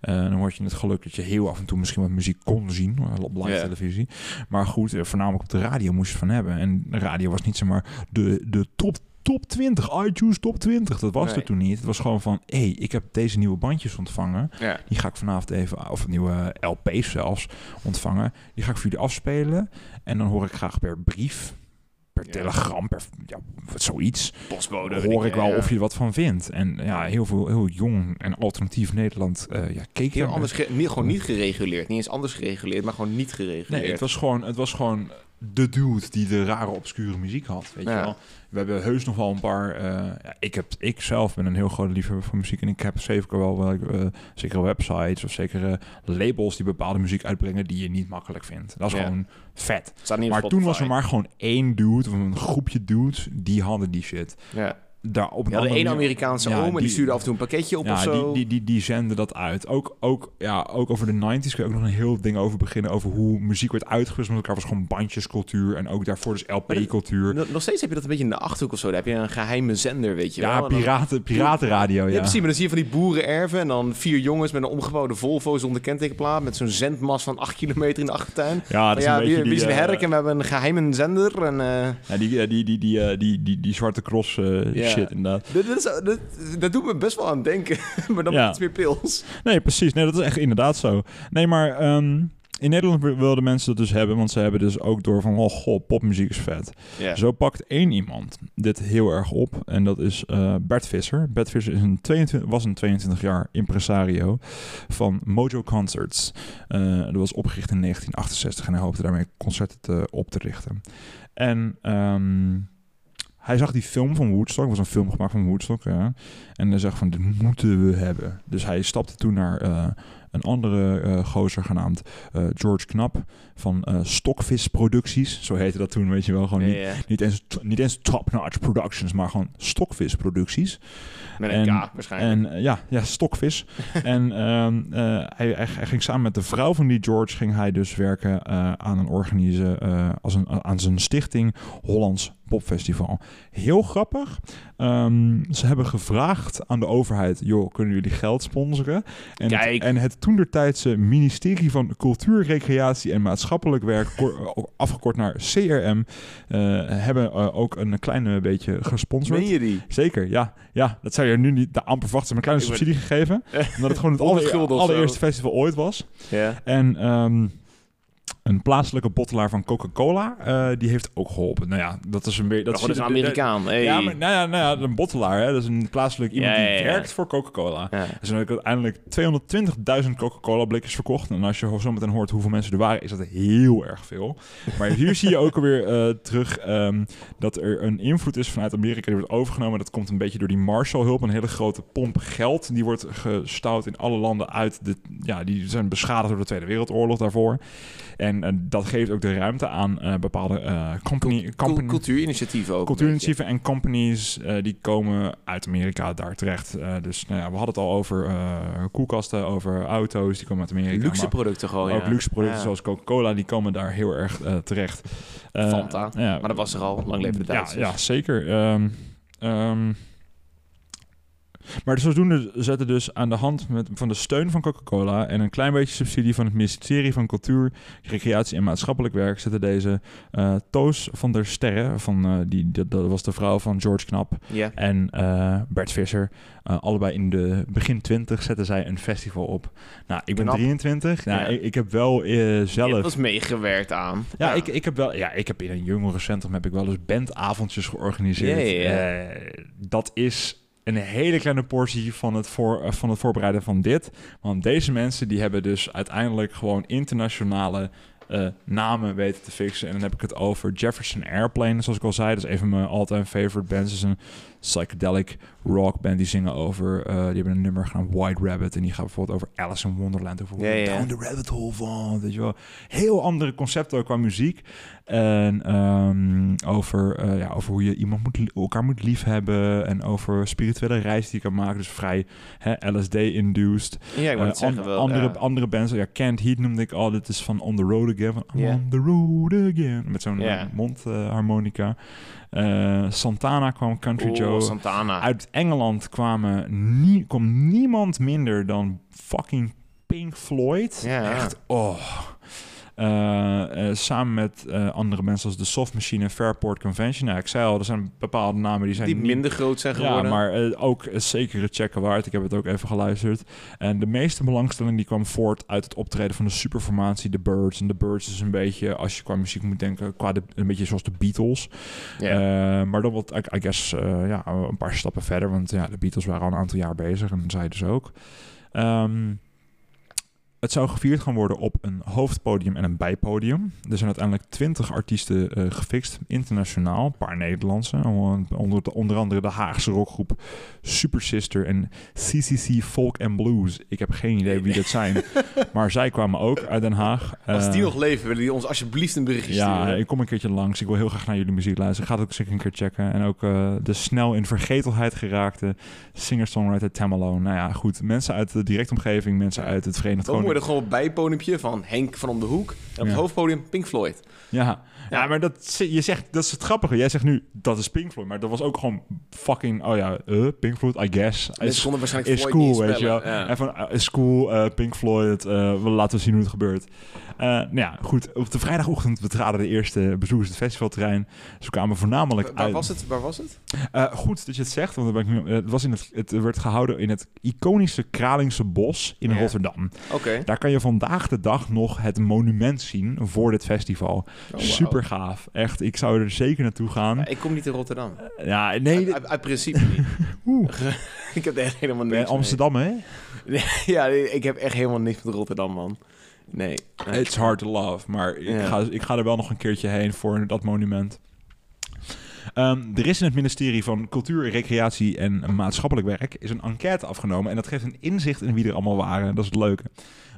[SPEAKER 1] Eh, dan word je het geluk dat je heel af en toe misschien wat muziek kon zien eh, op live televisie. Maar goed, eh, voornamelijk op de radio moest je het van hebben. En de radio was niet zomaar de, de top top 20, iTunes top 20. Dat was
[SPEAKER 2] Nee.
[SPEAKER 1] er toen niet. Het was gewoon van, hé, hey, ik heb deze nieuwe bandjes ontvangen.
[SPEAKER 2] Ja.
[SPEAKER 1] Die ga ik vanavond even, of nieuwe LP's zelfs, ontvangen. Die ga ik voor jullie afspelen. En dan hoor ik graag per brief, per
[SPEAKER 2] Ja.
[SPEAKER 1] telegram, per ja, zoiets.
[SPEAKER 2] Postbode.
[SPEAKER 1] hoor ik wel
[SPEAKER 2] ja.
[SPEAKER 1] of je er wat van vindt. En ja, heel veel, heel jong en alternatief Nederland uh, ja, keek
[SPEAKER 2] Heel
[SPEAKER 1] er-
[SPEAKER 2] anders, niet, gewoon niet gereguleerd. Niet eens anders gereguleerd, maar gewoon niet gereguleerd.
[SPEAKER 1] Nee, het was gewoon, het was gewoon de dude die de rare obscure muziek had. Weet je wel? We hebben heus nog wel een paar. eh, ja, ik, heb, ik zelf ben een heel grote liefhebber van muziek. En ik heb zeker wel, wel eh, zekere websites of zekere labels die bepaalde muziek uitbrengen die je niet makkelijk vindt. Dat is gewoon vet. Maar toen was er maar gewoon één dude of een groepje dudes die hadden die shit.
[SPEAKER 2] Ja.
[SPEAKER 1] Daar op andere
[SPEAKER 2] één
[SPEAKER 1] manier-
[SPEAKER 2] Amerikaanse
[SPEAKER 1] Ja,
[SPEAKER 2] oom en die
[SPEAKER 1] die-
[SPEAKER 2] stuurde af en toe een pakketje op of
[SPEAKER 1] ja,
[SPEAKER 2] zo.
[SPEAKER 1] die, die, die, die zenden dat uit. Ook, ook, ja, ook over de 90s kun je ook nog een heel ding over beginnen. Over hoe muziek werd uitgewisseld met elkaar. was gewoon bandjescultuur. En ook daarvoor dus LP-cultuur.
[SPEAKER 2] Nog nog steeds heb je dat een beetje in de achterhoek of zo. Dan heb je een geheime zender, weet je wel.
[SPEAKER 1] Ja,
[SPEAKER 2] dan-
[SPEAKER 1] piraten, piratenradio,
[SPEAKER 2] Ja,
[SPEAKER 1] ja.
[SPEAKER 2] precies. Maar dan zie je van die boerenerven en dan vier jongens met een omgebouwde Volvo zonder kentekenplaat. Met zo'n zendmas van acht kilometer in de achtertuin.
[SPEAKER 1] Ja, dat is
[SPEAKER 2] ja,
[SPEAKER 1] een beetje die,
[SPEAKER 2] de
[SPEAKER 1] eh,
[SPEAKER 2] herk en we hebben een geheime zender. En, eh,
[SPEAKER 1] ja, die, die, die, die, eh, die, die, die zwarte cross
[SPEAKER 2] Ja.
[SPEAKER 1] Shit, inderdaad.
[SPEAKER 2] dit is, dat doet me best wel aan denken. maar dan
[SPEAKER 1] Ja.
[SPEAKER 2] met iets meer pils.
[SPEAKER 1] Nee, precies. Nee, dat is echt inderdaad zo. Nee, maar ehm, in Nederland wilden mensen dat dus hebben. Want ze hebben dus ook door van, oh god, popmuziek is vet. Zo pakt één iemand dit heel erg op. En dat is eh, Bert Visser. Bert Visser is een 22, was een 22 jaar impresario van Mojo Concerts. Eh, dat was opgericht in 1968 en hij hoopte daarmee concerten te, op te richten. En ehm, hij zag die film van Woodstock. Was een film gemaakt van Woodstock. Ja. En hij zag van, dit moeten we hebben. Dus hij stapte toen naar eh, een andere eh gozer genaamd eh, George Knap van Stockvis Producties. Zo heette dat toen, weet je wel. Gewoon niet,
[SPEAKER 2] ja.
[SPEAKER 1] niet eens, niet eens top-notch productions, maar gewoon Stockvis Producties.
[SPEAKER 2] Met een
[SPEAKER 1] En-
[SPEAKER 2] K waarschijnlijk.
[SPEAKER 1] En ja, ja, Stockvis. en ehm, eh, hij, hij, hij ging samen met de vrouw van die George ging hij dus werken aan een organise, als een, aan zijn stichting Hollands Popfestival. Heel grappig. Ehm, ze hebben gevraagd aan de overheid, joh, kunnen jullie geld sponsoren? En,
[SPEAKER 2] Kijk.
[SPEAKER 1] Het, en het toendertijdse ministerie van Cultuur, Recreatie en Maatschappelijk Werk, kor- afgekort naar CRM, eh, hebben eh, ook een klein beetje gesponsord.
[SPEAKER 2] Meen je die?
[SPEAKER 1] Zeker, ja. Ja, dat zou je nu niet de amper verwachten. Ze hebben een kleine
[SPEAKER 2] Ik
[SPEAKER 1] subsidie gegeven. Omdat het gewoon het
[SPEAKER 2] 100
[SPEAKER 1] aller-
[SPEAKER 2] gulden of zo.
[SPEAKER 1] allereerste festival ooit was.
[SPEAKER 2] Ja.
[SPEAKER 1] En ehm, Een plaatselijke bottelaar van Coca-Cola, eh, die heeft ook geholpen. Nou ja, dat is een beetje...
[SPEAKER 2] Dat
[SPEAKER 1] Dat
[SPEAKER 2] is een Amerikaan. Hey.
[SPEAKER 1] Ja, maar nou ja, nou ja, een bottelaar, hè, dat is een plaatselijk iemand
[SPEAKER 2] Ja,
[SPEAKER 1] die werkt voor Coca-Cola.
[SPEAKER 2] Ja.
[SPEAKER 1] Er zijn ook uiteindelijk 220.000 Coca-Cola blikjes verkocht. En als je zo meteen hoort hoeveel mensen er waren, is dat heel erg veel. Maar hier zie je ook alweer eh, terug ehm, dat er een invloed is vanuit Amerika die wordt overgenomen. Dat komt een beetje door die Marshallhulp, een hele grote pomp geld. Die wordt gestouwd in alle landen uit. De, ja, die zijn beschadigd door de Tweede Wereldoorlog daarvoor. En eh, dat geeft ook de ruimte aan eh, bepaalde eh company, company,
[SPEAKER 2] cultuurinitiatieven ook.
[SPEAKER 1] Cultuurinitiatieven en companies die komen uit Amerika daar terecht. Dus nou ja, we hadden het al over koelkasten, over auto's, die komen uit Amerika.
[SPEAKER 2] Luxe producten gewoon,
[SPEAKER 1] ook
[SPEAKER 2] ja.
[SPEAKER 1] luxe producten
[SPEAKER 2] Ja.
[SPEAKER 1] zoals Coca-Cola, die komen daar heel erg terecht.
[SPEAKER 2] Fanta.
[SPEAKER 1] ja,
[SPEAKER 2] Maar dat was er al. Lang leven de
[SPEAKER 1] ja,
[SPEAKER 2] Duitsers.
[SPEAKER 1] ja, zeker. Ehm, ehm, maar zodoende zetten dus aan de hand met, van de steun van Coca-Cola en een klein beetje subsidie van het ministerie van Cultuur, Recreatie en Maatschappelijk Werk zetten deze eh, Toos van der Sterren, van, eh, die, dat, dat was de vrouw van George Knap, en eh, Bert Visser, allebei in de begin 20 zetten zij een festival op. Nou, ik ben
[SPEAKER 2] Knap.
[SPEAKER 1] 23. Nou,
[SPEAKER 2] Ja.
[SPEAKER 1] ik, ik heb wel
[SPEAKER 2] Je
[SPEAKER 1] zelf
[SPEAKER 2] hebt was meegewerkt aan.
[SPEAKER 1] ja, Ik, ik heb wel. Ja, ik heb in een jongerencentrum heb ik wel eens bandavondjes georganiseerd. Dat is een hele kleine portie van het, voor, eh, van het voorbereiden van dit. Want deze mensen die hebben dus uiteindelijk gewoon internationale eh, namen weten te fixen. En dan heb ik het over Jefferson Airplane, zoals ik al zei. Dat is een van mijn all-time favorite bands. Is een psychedelic rock band. Die zingen over... eh, die hebben een nummer genaamd White Rabbit. En die gaat bijvoorbeeld over Alice in Wonderland. Over down the rabbit hole van, weet je wel. Heel andere concepten ook qua muziek. En ehm, over, eh, ja, over hoe je iemand moet, elkaar moet liefhebben. En over spirituele reis die je kan maken. Dus vrij hè, LSD-induced.
[SPEAKER 2] Ja, ik wou het zeggen
[SPEAKER 1] an-
[SPEAKER 2] wel.
[SPEAKER 1] andere,
[SPEAKER 2] ja.
[SPEAKER 1] andere bands, ja, Can't Heat noemde ik al. Dit is van On The Road Again. Van. On The Road Again. Met zo'n
[SPEAKER 2] Ja.
[SPEAKER 1] mondharmonica. Eh, Santana kwam Country
[SPEAKER 2] Oeh,
[SPEAKER 1] Joe.
[SPEAKER 2] Santana.
[SPEAKER 1] Uit Engeland kwamen nie, kwam niemand minder dan fucking Pink Floyd.
[SPEAKER 2] Ja.
[SPEAKER 1] Echt, oh. Eh, eh, samen met eh, andere mensen als de Soft Machine en Fairport Convention. Nou, ik zei al, er zijn bepaalde namen die zijn
[SPEAKER 2] die
[SPEAKER 1] niet-
[SPEAKER 2] minder groot zijn geworden.
[SPEAKER 1] ja, maar ook zekere checken waard. Ik heb het ook even geluisterd. En de meeste belangstelling die kwam voort uit het optreden van de superformatie The Birds. En The Birds is een beetje, als je qua muziek moet denken, qua de, een beetje zoals de Beatles. Eh, maar dan wat, I, I guess, ja, een paar stappen verder. Want ja, de Beatles waren al een aantal jaar bezig en zij dus ook. Ehm, het zou gevierd gaan worden op een hoofdpodium en een bijpodium. Er zijn uiteindelijk twintig artiesten eh, gefixt, internationaal. Een paar Nederlandse. Onder, onder andere de Haagse rockgroep Super Sister en CCC Folk and Blues. Ik heb geen idee wie dat zijn. maar zij kwamen ook uit Den Haag.
[SPEAKER 2] Als die
[SPEAKER 1] Eh,
[SPEAKER 2] nog leven, willen die ons alsjeblieft een berichtje
[SPEAKER 1] ja,
[SPEAKER 2] sturen.
[SPEAKER 1] ik kom een keertje langs. Ik wil heel graag naar jullie muziek luisteren. Ga het ook zeker een keer checken. En ook eh, de snel in vergetelheid geraakte singer-songwriter Tamalo. Nou ja, goed. Mensen uit de directe omgeving, mensen
[SPEAKER 2] Ja.
[SPEAKER 1] uit het Verenigd Koninkrijk.
[SPEAKER 2] Er gewoon een bijpodiumpje van Henk van om de hoek. En op het hoofdpodium Pink Floyd.
[SPEAKER 1] Ja. ja,
[SPEAKER 2] Ja.
[SPEAKER 1] maar dat, je zegt, dat is het grappige. Jij zegt nu, dat is Pink Floyd. Maar dat was ook gewoon fucking, oh ja, eh, Pink Floyd, I guess. Is,
[SPEAKER 2] konden waarschijnlijk
[SPEAKER 1] is
[SPEAKER 2] Floyd
[SPEAKER 1] cool,
[SPEAKER 2] niet
[SPEAKER 1] weet je wel.
[SPEAKER 2] Ja.
[SPEAKER 1] En van, eh, is cool, eh, Pink Floyd, we laten we zien hoe het gebeurt. Eh, nou ja, goed. Op de vrijdagochtend betraden de eerste bezoekers het festivalterrein. Ze kwamen voornamelijk
[SPEAKER 2] Waar
[SPEAKER 1] uit...
[SPEAKER 2] was het? Waar was het?
[SPEAKER 1] Eh, goed dat je het zegt, want dan ben ik nu, het, was in het, het werd gehouden in het iconische Kralingse Bos in. Rotterdam.
[SPEAKER 2] Oké.
[SPEAKER 1] Daar kan je vandaag de dag nog het monument zien voor dit festival.
[SPEAKER 2] Oh.
[SPEAKER 1] Super gaaf. Echt, ik zou er zeker naartoe gaan.
[SPEAKER 2] Ja, ik kom niet in Rotterdam.
[SPEAKER 1] Ja, nee,
[SPEAKER 2] uit, principe niet.
[SPEAKER 1] Oeh.
[SPEAKER 2] ik heb echt helemaal niks
[SPEAKER 1] eh, Amsterdam, hè?
[SPEAKER 2] Ja, ik heb echt helemaal niks met Rotterdam, man. Nee.
[SPEAKER 1] It's hard to love, maar ik,
[SPEAKER 2] Ja.
[SPEAKER 1] ga, ik ga er wel nog een keertje heen voor dat monument. Ehm, er is in het ministerie van Cultuur, Recreatie en Maatschappelijk Werk is een enquête afgenomen. En dat geeft een inzicht in wie er allemaal waren. Dat is het leuke.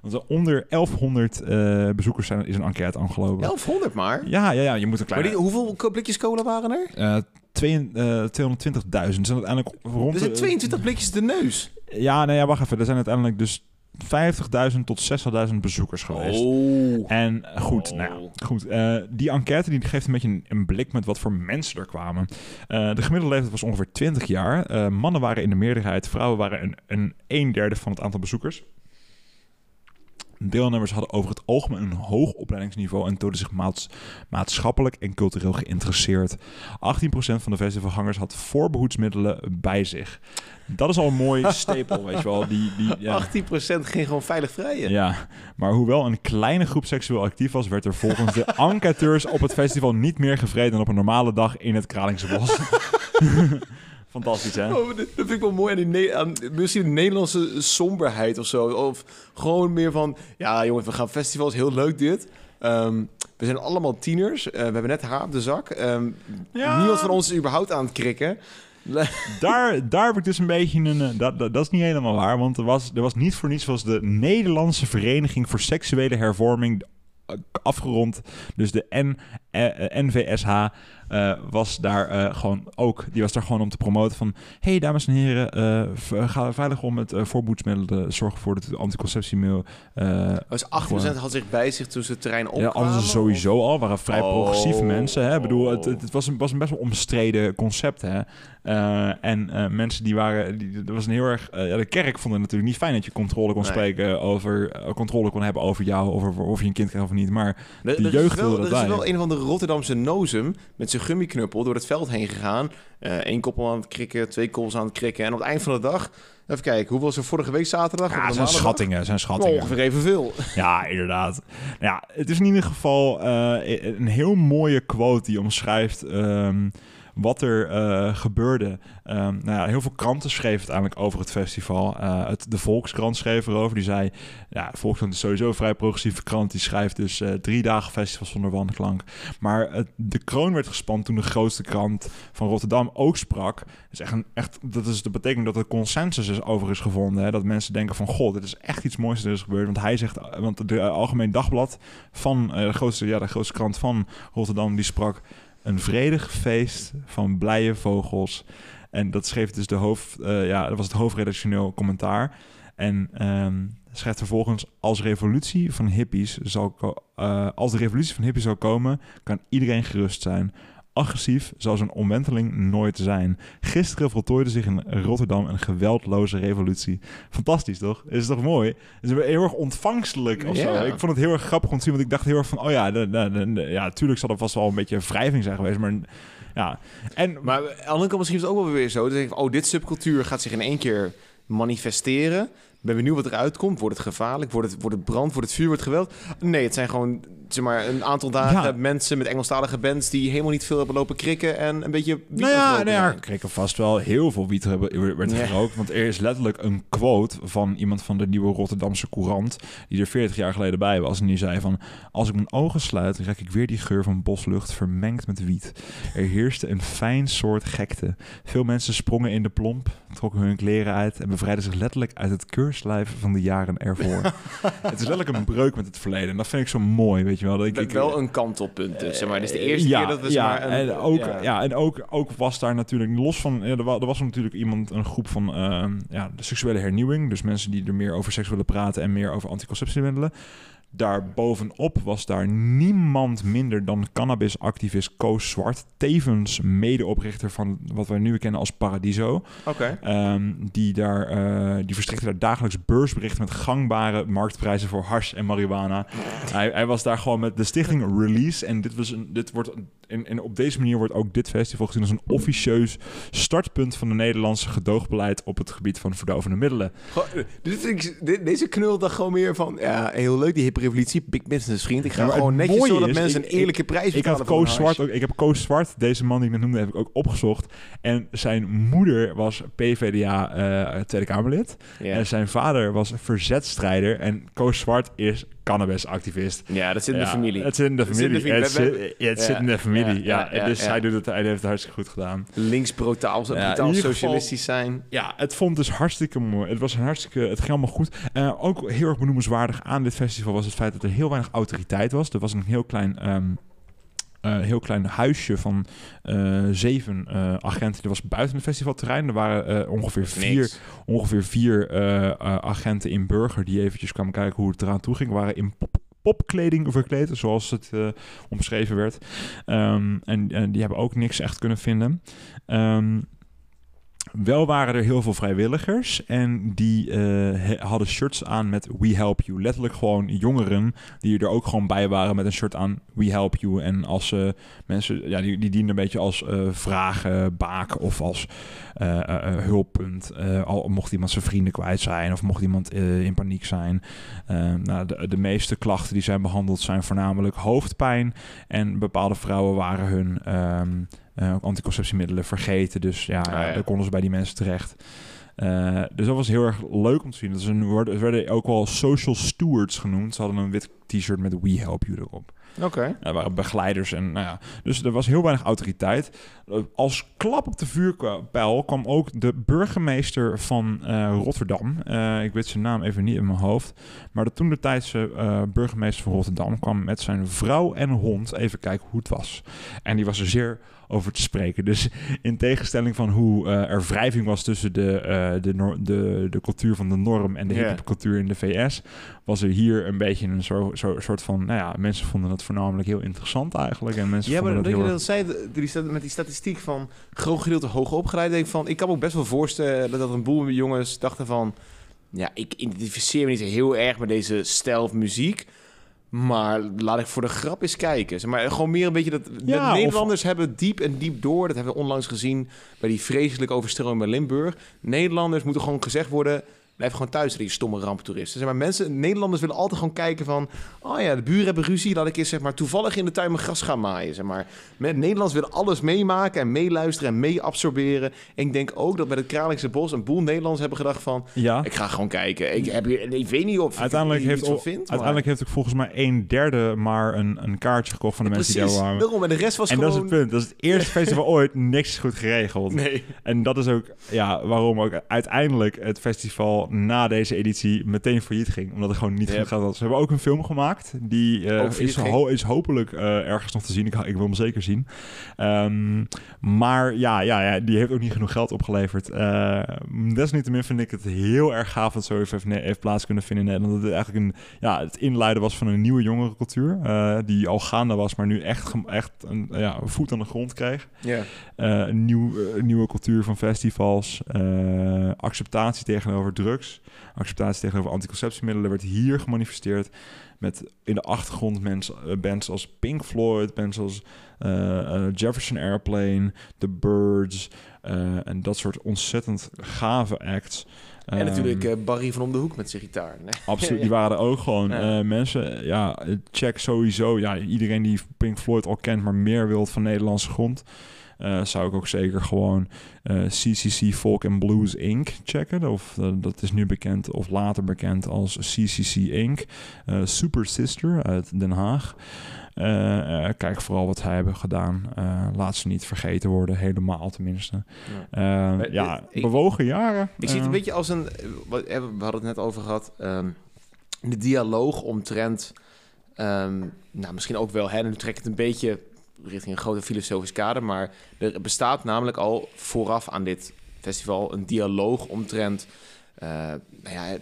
[SPEAKER 1] Want er onder 1100 eh, bezoekers zijn, is een enquête aangelopen.
[SPEAKER 2] 1100 maar.
[SPEAKER 1] Ja, ja, ja, je moet een
[SPEAKER 2] hoeveel blikjes cola waren er?
[SPEAKER 1] twee- eh, 220.000. zijn uiteindelijk rond...
[SPEAKER 2] Er zijn
[SPEAKER 1] de-
[SPEAKER 2] 22 blikjes de neus.
[SPEAKER 1] Ja, nee, ja, wacht even. Er zijn uiteindelijk dus 50.000 tot 60.000 bezoekers geweest.
[SPEAKER 2] Oh.
[SPEAKER 1] En eh, goed,
[SPEAKER 2] Oh.
[SPEAKER 1] nou ja, goed. eh, die enquête die geeft een beetje een, een blik met wat voor mensen er kwamen. Eh, de gemiddelde leeftijd was ongeveer 20 jaar. Mannen waren in de meerderheid, vrouwen waren een, een, een derde van het aantal bezoekers. Deelnemers hadden over het algemeen een hoog opleidingsniveau en toonden zich maats- maatschappelijk en cultureel geïnteresseerd. 18% van de festivalgangers had voorbehoedsmiddelen bij zich. Dat is al een mooi stapel, weet je wel. Die, die, ja.
[SPEAKER 2] 18% ging gewoon veilig vrijen.
[SPEAKER 1] Ja, maar hoewel een kleine groep seksueel actief was, werd er volgens de enquêteurs op het festival niet meer gevreden dan op een normale dag in het Kralingse bos. Fantastisch, hè?
[SPEAKER 2] Oh, dat vind ik wel mooi aan, die misschien de Nederlandse somberheid of zo. Of gewoon meer van, ja jongens, we gaan festivals, heel leuk dit. Ehm, we zijn allemaal tieners. Eh, we hebben net haar op de zak. Ehm,
[SPEAKER 1] Ja.
[SPEAKER 2] Niemand van ons is überhaupt aan het krikken.
[SPEAKER 1] Daar, daar heb ik dus een beetje een... eh, Dat, dat, dat is niet helemaal waar, want er was, er was niet voor niets... was de Nederlandse Vereniging voor Seksuele Hervorming afgerond. Dus de N, NVSH eh, was daar eh, gewoon ook... Die was daar gewoon om te promoten van... hey, dames en heren, eh, v- ga veilig om met eh voorboedsmiddelen. Zorg ervoor dat de anticonceptiemiddel... eh
[SPEAKER 2] Dus 8% had zich bij zich toen ze het terrein
[SPEAKER 1] ja,
[SPEAKER 2] opkwamen.
[SPEAKER 1] anders sowieso al. waren vrij
[SPEAKER 2] Oh.
[SPEAKER 1] progressieve mensen. Hè? Ik bedoel, het, het, het was, een, was een best wel omstreden concept. Hè? Eh, en eh, mensen die waren... Die, er was een heel erg... eh, ja, de kerk vond het natuurlijk niet fijn dat je controle kon
[SPEAKER 2] Nee.
[SPEAKER 1] spreken over... eh, controle kon hebben over jou, over of je een kind krijgt of niet. Maar De jeugd wilde dat
[SPEAKER 2] Er is wel een van de Rotterdamse nozem met zijn gummiknuppel door het veld heen gegaan. Eén koppel aan het krikken, twee koppels aan het krikken. En op het eind van de dag, even kijken, hoe was er vorige week zaterdag?
[SPEAKER 1] ja, zijn schattingen, zijn schattingen.
[SPEAKER 2] Ongeveer evenveel.
[SPEAKER 1] Ja, inderdaad. Ja, het is in ieder geval eh, een heel mooie quote die omschrijft ehm, wat er eh, gebeurde. Ehm, nou heel veel kranten schreven uiteindelijk over het festival. Eh, het, de Volkskrant schreef erover. Die zei, Volkskrant is sowieso een vrij progressieve krant. Die schrijft dus eh, drie dagen festival zonder wanklank. Maar de kroon werd gespannen toen de grootste krant van Rotterdam ook sprak. Echt dat, is, dat betekent dat er consensus is over is gevonden. Hè? Dat mensen denken van, god, dit is echt iets moois dat is gebeurd. Want hij zegt, want de Algemeen Dagblad van de, grootste, ja, de grootste krant van Rotterdam, die sprak een vredig feest van blije vogels. En dat schreef dus de hoofd, eh, ja, dat was het hoofdredactioneel commentaar. En ehm, schrijft vervolgens, als revolutie van hippies zal eh, als de revolutie van hippies zal komen, kan iedereen gerust zijn. Agressief zal zo'n omwenteling nooit zijn. Gisteren voltooide zich in Rotterdam een geweldloze revolutie. Fantastisch, toch? Is toch mooi? Het is heel erg ontvangstelijk of zo.
[SPEAKER 2] Ja.
[SPEAKER 1] Ik vond het heel erg grappig om te zien, want ik dacht heel erg van... oh ja, de, de, de- ja tuurlijk zal er vast wel een beetje wrijving zijn geweest, maar... Ja, en...
[SPEAKER 2] Maar aan de andere kant misschien is het ook wel weer zo. Denk ik, oh, dit subcultuur gaat zich in één keer manifesteren. Ben benieuwd wat eruit komt. Wordt het gevaarlijk? Wordt het, wordt het brand? Wordt het vuur? Wordt het geweld? Nee, het zijn gewoon zeg maar, een aantal dagen
[SPEAKER 1] Ja.
[SPEAKER 2] mensen met Engelstalige bands... die helemaal niet veel hebben lopen krikken en een beetje... wiet
[SPEAKER 1] Nou ja, nou ja, er vast wel heel veel wiet hebben- werd
[SPEAKER 2] Ja.
[SPEAKER 1] gerookt. Want er is letterlijk een quote van iemand van de nieuwe Rotterdamse Courant... die er 40 jaar geleden bij was. En die zei van... Als ik mijn ogen sluit, ruik ik weer die geur van boslucht vermengd met wiet. Er heerste een fijn soort gekte. Veel mensen sprongen in de plomp, trokken hun kleren uit... en bevrijden zich letterlijk uit het keurslijf van de jaren ervoor. het is letterlijk een breuk met het verleden. En dat vind ik zo mooi, weet je wel. Dat ik,
[SPEAKER 2] wel een kantelpunt dus, zeg maar. Dit is de eerste
[SPEAKER 1] ja,
[SPEAKER 2] keer dat we
[SPEAKER 1] ja,
[SPEAKER 2] maar... Een,
[SPEAKER 1] en ook,
[SPEAKER 2] ja.
[SPEAKER 1] ja. en ook, ook was daar natuurlijk los van. Ja, er, wa- er was natuurlijk iemand, een groep van ehm, ja, de seksuele hernieuwing. Dus mensen die er meer over seks willen praten en meer over anticonceptiemiddelen. Daarbovenop was daar niemand minder dan cannabisactivist Koos Zwart. Tevens medeoprichter van wat wij nu kennen als Paradiso.
[SPEAKER 2] Oké.
[SPEAKER 1] Ehm, die, daar, eh, die verstrikte daar dagelijks beursberichten met gangbare marktprijzen voor hash en marihuana. hij, hij was daar gewoon met de stichting Release. En dit, was een, dit wordt, en, en op deze manier wordt ook dit festival gezien als een officieus startpunt van de Nederlandse gedoogbeleid op het gebied van verdovende middelen.
[SPEAKER 2] Dit dit- deze knul dacht gewoon meer van... Ja, heel leuk die hippe revolutie. Big business, vriend. Ik ga
[SPEAKER 1] Ja,
[SPEAKER 2] gewoon netjes zodat
[SPEAKER 1] is,
[SPEAKER 2] mensen
[SPEAKER 1] ik-
[SPEAKER 2] een eerlijke prijs
[SPEAKER 1] Ik had Koos Zwart ook, ik heb Koos Zwart, deze man die ik net noemde, heb ik ook opgezocht. En zijn moeder was PvdA eh, Tweede Kamerlid.
[SPEAKER 2] Ja.
[SPEAKER 1] En zijn vader was verzetstrijder. En Koos Zwart is cannabisactivist.
[SPEAKER 2] ja, dat zit in de familie.
[SPEAKER 1] Het zit in de familie. Het zit, in de familie. Ja, dus hij, doet het, hij heeft het hartstikke goed gedaan.
[SPEAKER 2] Links brutaal, brutaal socialistisch zijn.
[SPEAKER 1] Ja, het vond dus hartstikke mooi. Het was een hartstikke, het ging allemaal goed. Eh, ook heel erg benoemenswaardig aan dit festival was het feit dat er heel weinig autoriteit was. Er was een heel klein, eh, heel klein huisje van eh, zeven eh, agenten. Dat was buiten het festivalterrein. Er waren ongeveer vier,
[SPEAKER 2] Niks.
[SPEAKER 1] ongeveer vier agenten in Burger die eventjes kwamen kijken hoe het eraan toe ging. Waren in pop popkleding verkleed, zoals het omschreven werd. Ehm, en, en die hebben ook niks echt kunnen vinden. Ehm, wel waren er heel veel vrijwilligers en die eh, hadden shirts aan met We Help You. Letterlijk gewoon jongeren die er ook gewoon bij waren met een shirt aan We Help You. En als eh, mensen, ja, die, die dienden een beetje als eh vragenbaak of als hulppunt. Al mocht iemand zijn vrienden kwijt zijn of mocht iemand in paniek zijn. Nou, de, de meeste klachten die zijn behandeld zijn voornamelijk hoofdpijn. En bepaalde vrouwen waren hun ehm, eh, anticonceptiemiddelen vergeten. Dus ja,
[SPEAKER 2] Ah, ja.
[SPEAKER 1] daar konden ze bij die mensen terecht. Eh, dus dat was heel erg leuk om te zien. Dat is een, worden- ze werden ook wel social stewards genoemd. Ze hadden een wit t-shirt met We Help You erop.
[SPEAKER 2] Oké.
[SPEAKER 1] Er waren begeleiders en nou ja. Dus er was heel weinig autoriteit. Als klap op de vuurpijl kwam ook de burgemeester van eh, Rotterdam. Eh, ik weet zijn naam even niet in mijn hoofd. Maar de toen de tijdse eh, burgemeester van Rotterdam kwam met zijn vrouw en hond even kijken hoe het was. En die was er zeer over te spreken. Dus in tegenstelling van hoe er wrijving was tussen de, de, de, de cultuur van de norm en de hippe cultuur in de VS, was er hier een beetje een zo, zo, soort van, nou ja, mensen vonden het voornamelijk heel interessant eigenlijk. En mensen
[SPEAKER 2] Ja, maar dat je dat zei, met die statistiek van groot gedeelte hoger opgeleid, denk ik van, ik kan me ook best wel voorstellen dat een boel jongens dachten van, ja, ik identificeer me niet heel erg met deze stijl of muziek, maar laat ik voor de grap eens kijken. Zeg maar gewoon meer een beetje dat
[SPEAKER 1] Ja,
[SPEAKER 2] de
[SPEAKER 1] of-
[SPEAKER 2] Nederlanders hebben diep en diep door, dat hebben we onlangs gezien bij die vreselijke overstroming bij Limburg. Nederlanders moeten gewoon gezegd worden, blijf gewoon thuis, die stomme ramptoeristen. Zeg maar, mensen, Nederlanders willen altijd gewoon kijken van... oh ja, de buren hebben ruzie, laat ik eens zeg maar, toevallig in de tuin mijn gras gaan maaien. Zeg maar. Met Nederlands willen alles meemaken en meeluisteren en mee absorberen. En ik denk ook dat bij het Kralingse Bos een boel Nederlanders hebben gedacht van...
[SPEAKER 1] Ja.
[SPEAKER 2] ik ga gewoon kijken. Ik, heb hier, ik weet niet of
[SPEAKER 1] Uiteindelijk
[SPEAKER 2] ik
[SPEAKER 1] heeft,
[SPEAKER 2] maar-
[SPEAKER 1] uiteindelijk heeft ook volgens mij een derde maar een, een kaartje gekocht van de mensen die
[SPEAKER 2] Precies,
[SPEAKER 1] daar waren.
[SPEAKER 2] daarom. En de rest was
[SPEAKER 1] En dat is het punt. Dat is het eerste festival ooit. Niks is goed geregeld.
[SPEAKER 2] Nee.
[SPEAKER 1] En dat is ook ja, waarom ook uiteindelijk het festival na deze editie meteen failliet ging. Omdat het gewoon niet
[SPEAKER 2] Yep.
[SPEAKER 1] goed gaat. Ze hebben ook een film gemaakt. Die eh, is, ho- is hopelijk eh, ergens nog te zien. Ik, ik wil hem zeker zien. Ehm, maar ja, ja, ja, die heeft ook niet genoeg geld opgeleverd. Desniettemin vind ik het heel erg gaaf dat zo heeft, heeft plaats kunnen vinden in Nederland. Dat het eigenlijk een, ja, het inleiden was van een nieuwe jongerencultuur. eh die al gaande was, maar nu echt, echt een, ja, voet aan de grond kreeg.
[SPEAKER 2] Ja.
[SPEAKER 1] Eh, een nieuw, nieuwe cultuur van festivals. acceptatie tegenover drugs. Acceptatie tegenover anticonceptiemiddelen werd hier gemanifesteerd. Met in de achtergrond mensen, eh, bands als Pink Floyd, bands als eh, eh, Jefferson Airplane, The Birds. en dat soort ontzettend gave acts.
[SPEAKER 2] En
[SPEAKER 1] Ehm,
[SPEAKER 2] natuurlijk eh, Barry van om de hoek met zijn gitaar. Nee.
[SPEAKER 1] Absoluut, die waren er ook gewoon.
[SPEAKER 2] Ja.
[SPEAKER 1] Mensen, ja, check sowieso. Ja, iedereen die Pink Floyd al kent, maar meer wilt van Nederlandse grond. Eh, zou ik ook zeker gewoon eh, CCC Folk and Blues Inc. checken. Of eh, dat is nu bekend of later bekend als CCC Inc. Eh, Super Sister uit Den Haag. Eh, eh, kijk vooral wat zij hebben gedaan. Eh, laat ze niet vergeten worden, helemaal tenminste. Eh, ja,
[SPEAKER 2] eh, ik-
[SPEAKER 1] bewogen jaren.
[SPEAKER 2] Ik zie het een
[SPEAKER 1] Eh,
[SPEAKER 2] beetje als een... eh, eh, We hadden het net over gehad. ehm, de dialoog omtrent... ehm, nou, misschien ook wel... Hè, nu trek ik het een beetje richting een grote filosofisch kader. Maar er bestaat namelijk al vooraf aan dit festival... een dialoog omtrent... eh, nou ja,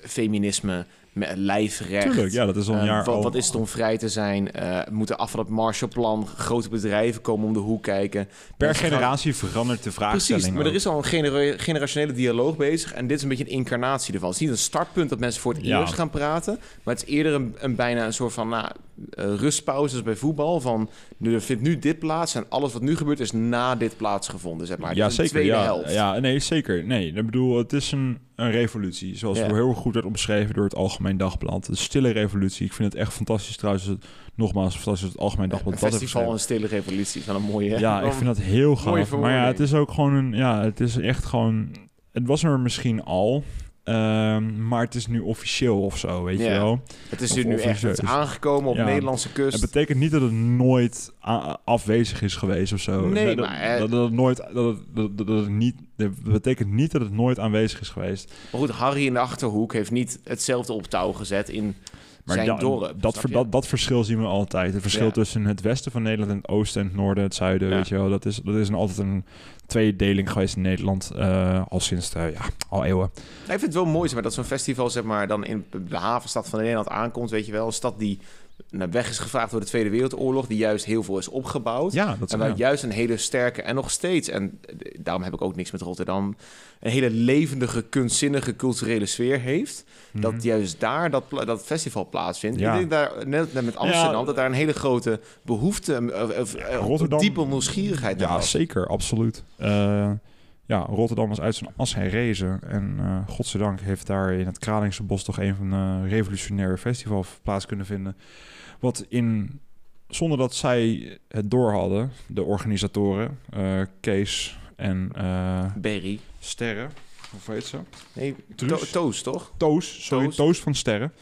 [SPEAKER 2] feminisme, me- lijfrecht.
[SPEAKER 1] Tuurlijk, ja, dat is al een
[SPEAKER 2] Eh,
[SPEAKER 1] jaar
[SPEAKER 2] wat, wat is het om vrij te zijn? Eh moet er af van het Marshallplan grote bedrijven komen om de hoek kijken?
[SPEAKER 1] Per
[SPEAKER 2] gaan-
[SPEAKER 1] generatie verandert de vraagstelling.
[SPEAKER 2] Precies, maar er is al een genera- generationele dialoog bezig. En dit is een beetje een incarnatie ervan. Het is niet een startpunt dat mensen voor het
[SPEAKER 1] Ja.
[SPEAKER 2] eerst gaan praten. Maar het is eerder een, een bijna een soort van nou, eh, rustpauze zoals bij voetbal. Van, nu, er vindt nu dit plaats en alles wat nu gebeurt is na dit plaatsgevonden, zeg maar.
[SPEAKER 1] ja,
[SPEAKER 2] een
[SPEAKER 1] zeker.
[SPEAKER 2] tweede
[SPEAKER 1] Ja,
[SPEAKER 2] helft.
[SPEAKER 1] ja, nee, zeker. Nee, ik bedoel, het is een, een revolutie. Zoals
[SPEAKER 2] Ja.
[SPEAKER 1] heel goed werd omschreven door het Algemeen Dagblad. Een stille revolutie. Ik vind het echt fantastisch trouwens. Het, nogmaals, fantastisch het Algemeen Dagblad
[SPEAKER 2] Een
[SPEAKER 1] dat heeft
[SPEAKER 2] festival, een stille revolutie. wel een mooie...
[SPEAKER 1] Ja, ik vind dat heel gaaf. Maar ja, het is ook gewoon een... Ja, het is echt gewoon... Het was er misschien al... ehm, maar het is nu officieel of zo, weet je wel.
[SPEAKER 2] Het is nu echt het is
[SPEAKER 1] officieus.
[SPEAKER 2] aangekomen op
[SPEAKER 1] Ja.
[SPEAKER 2] Nederlandse kust.
[SPEAKER 1] Het betekent niet dat het nooit afwezig is geweest of zo.
[SPEAKER 2] Nee,
[SPEAKER 1] dat,
[SPEAKER 2] maar, eh,
[SPEAKER 1] dat, dat het nooit, dat, het- dat, dat, dat het niet, dat betekent niet dat het nooit aanwezig is geweest.
[SPEAKER 2] Maar goed, Harry in de Achterhoek heeft niet hetzelfde op touw gezet in
[SPEAKER 1] Maar
[SPEAKER 2] zijn
[SPEAKER 1] da-
[SPEAKER 2] dorp.
[SPEAKER 1] dat, ver- dat, dat verschil zien we altijd. Het verschil
[SPEAKER 2] Ja.
[SPEAKER 1] tussen het westen van Nederland en het oosten en het noorden, het zuiden,
[SPEAKER 2] Ja.
[SPEAKER 1] weet je wel. Dat is, dat is een, altijd een tweedeling geweest in Nederland, eh, al sinds de, ja, al eeuwen.
[SPEAKER 2] Ik vind het wel mooi zeg maar, dat zo'n festival zeg maar, dan in de havenstad van Nederland aankomt. Weet je wel, een stad die naar weg is gevraagd door de Tweede Wereldoorlog, die juist heel veel is opgebouwd.
[SPEAKER 1] Ja, dat
[SPEAKER 2] en waar juist een hele sterke, en nog steeds, en daarom heb ik ook niks met Rotterdam, een hele levendige, kunstzinnige, culturele sfeer heeft. Dat juist daar dat, dat festival plaatsvindt.
[SPEAKER 1] Mhm. Ja.
[SPEAKER 2] Ik denk daar, net, net met Amsterdam,
[SPEAKER 1] Ja.
[SPEAKER 2] dat daar een hele grote behoefte, eh, of, of, eh,
[SPEAKER 1] Rotterdam-
[SPEAKER 2] diepe nieuwsgierigheid
[SPEAKER 1] Ja,
[SPEAKER 2] was.
[SPEAKER 1] zeker, absoluut. Eh, ja, Rotterdam was uit zijn as herrezen. En eh godzijdank heeft daar in het Kralingse Bos toch een van de revolutionaire festivals plaats kunnen vinden. Wat in, zonder dat zij het door hadden, de organisatoren, eh, Kees en eh,
[SPEAKER 2] Berry.
[SPEAKER 1] Sterren, hoe heet ze?
[SPEAKER 2] Nee, to Toos, toch?
[SPEAKER 1] Toos, sorry,
[SPEAKER 2] Toos.
[SPEAKER 1] Toos, van Sterren.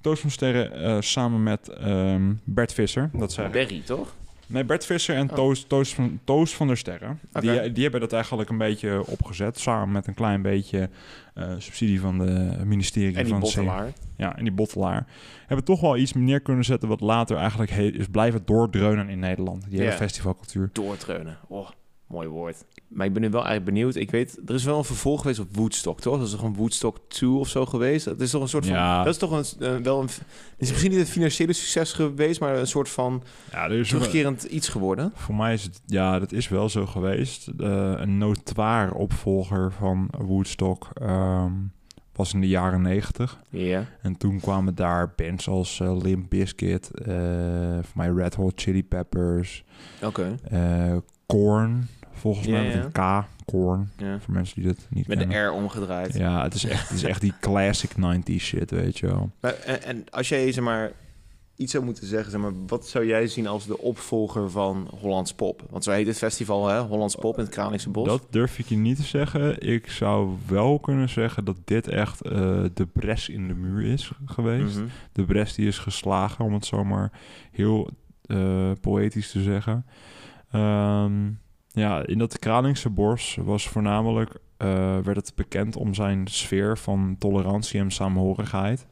[SPEAKER 1] Toos van Sterren eh, samen met ehm, Bert Visser. Dat zijn
[SPEAKER 2] Berry, toch?
[SPEAKER 1] Nee, Bert Visser en
[SPEAKER 2] Oh.
[SPEAKER 1] Toos, Toos, van, Toos van der Sterren. Die, die hebben dat eigenlijk een beetje opgezet. Samen met een klein beetje eh, subsidie van de ministerie
[SPEAKER 2] En die
[SPEAKER 1] van C-
[SPEAKER 2] bottelaar.
[SPEAKER 1] Ja, en die bottelaar. Hebben toch wel iets neer kunnen zetten wat later eigenlijk he- is blijven doordreunen in Nederland. Die hele festivalcultuur.
[SPEAKER 2] Doortreunen. Oh, mooi woord. Maar ik ben nu wel eigenlijk benieuwd. Ik weet, er is wel een vervolg geweest op Woodstock, toch? Dat is toch een Woodstock 2 of zo geweest? Dat is toch een soort van...
[SPEAKER 1] Ja.
[SPEAKER 2] Dat is toch een, eh, wel een... Is misschien niet het financiële succes geweest, maar een soort van
[SPEAKER 1] Ja, er is wel-
[SPEAKER 2] terugkerend iets geworden.
[SPEAKER 1] voor mij is het, ja, dat is wel zo geweest. Eh, een notoire opvolger van Woodstock ehm, was in de jaren negentig.
[SPEAKER 2] Ja.
[SPEAKER 1] En toen kwamen daar bands als eh, Limp Bizkit, voor mij Red Hot Chili Peppers,
[SPEAKER 2] Oké.
[SPEAKER 1] eh Korn, volgens
[SPEAKER 2] Ja,
[SPEAKER 1] mij met
[SPEAKER 2] ja.
[SPEAKER 1] een K, Korn,
[SPEAKER 2] Ja.
[SPEAKER 1] voor mensen die dat niet
[SPEAKER 2] Met de
[SPEAKER 1] kennen.
[SPEAKER 2] R omgedraaid.
[SPEAKER 1] Ja, het is, echt, het is echt die classic 90s shit, weet je wel.
[SPEAKER 2] Maar, en, en als jij zeg maar, iets zou moeten zeggen, zeg maar, wat zou jij zien als de opvolger van Hollands Pop? Want zo heet het festival, hè? Hollands Pop in het Kralingse Bos.
[SPEAKER 1] Dat durf ik je niet te zeggen. Ik zou wel kunnen zeggen dat dit echt eh, de bres in de muur is geweest.
[SPEAKER 2] Mhm.
[SPEAKER 1] De bres die is geslagen, om het zomaar heel eh, poëtisch te zeggen. Ehm, ja, in dat Kralingse bos was voornamelijk, eh, werd het bekend om zijn sfeer van tolerantie en samenhorigheid.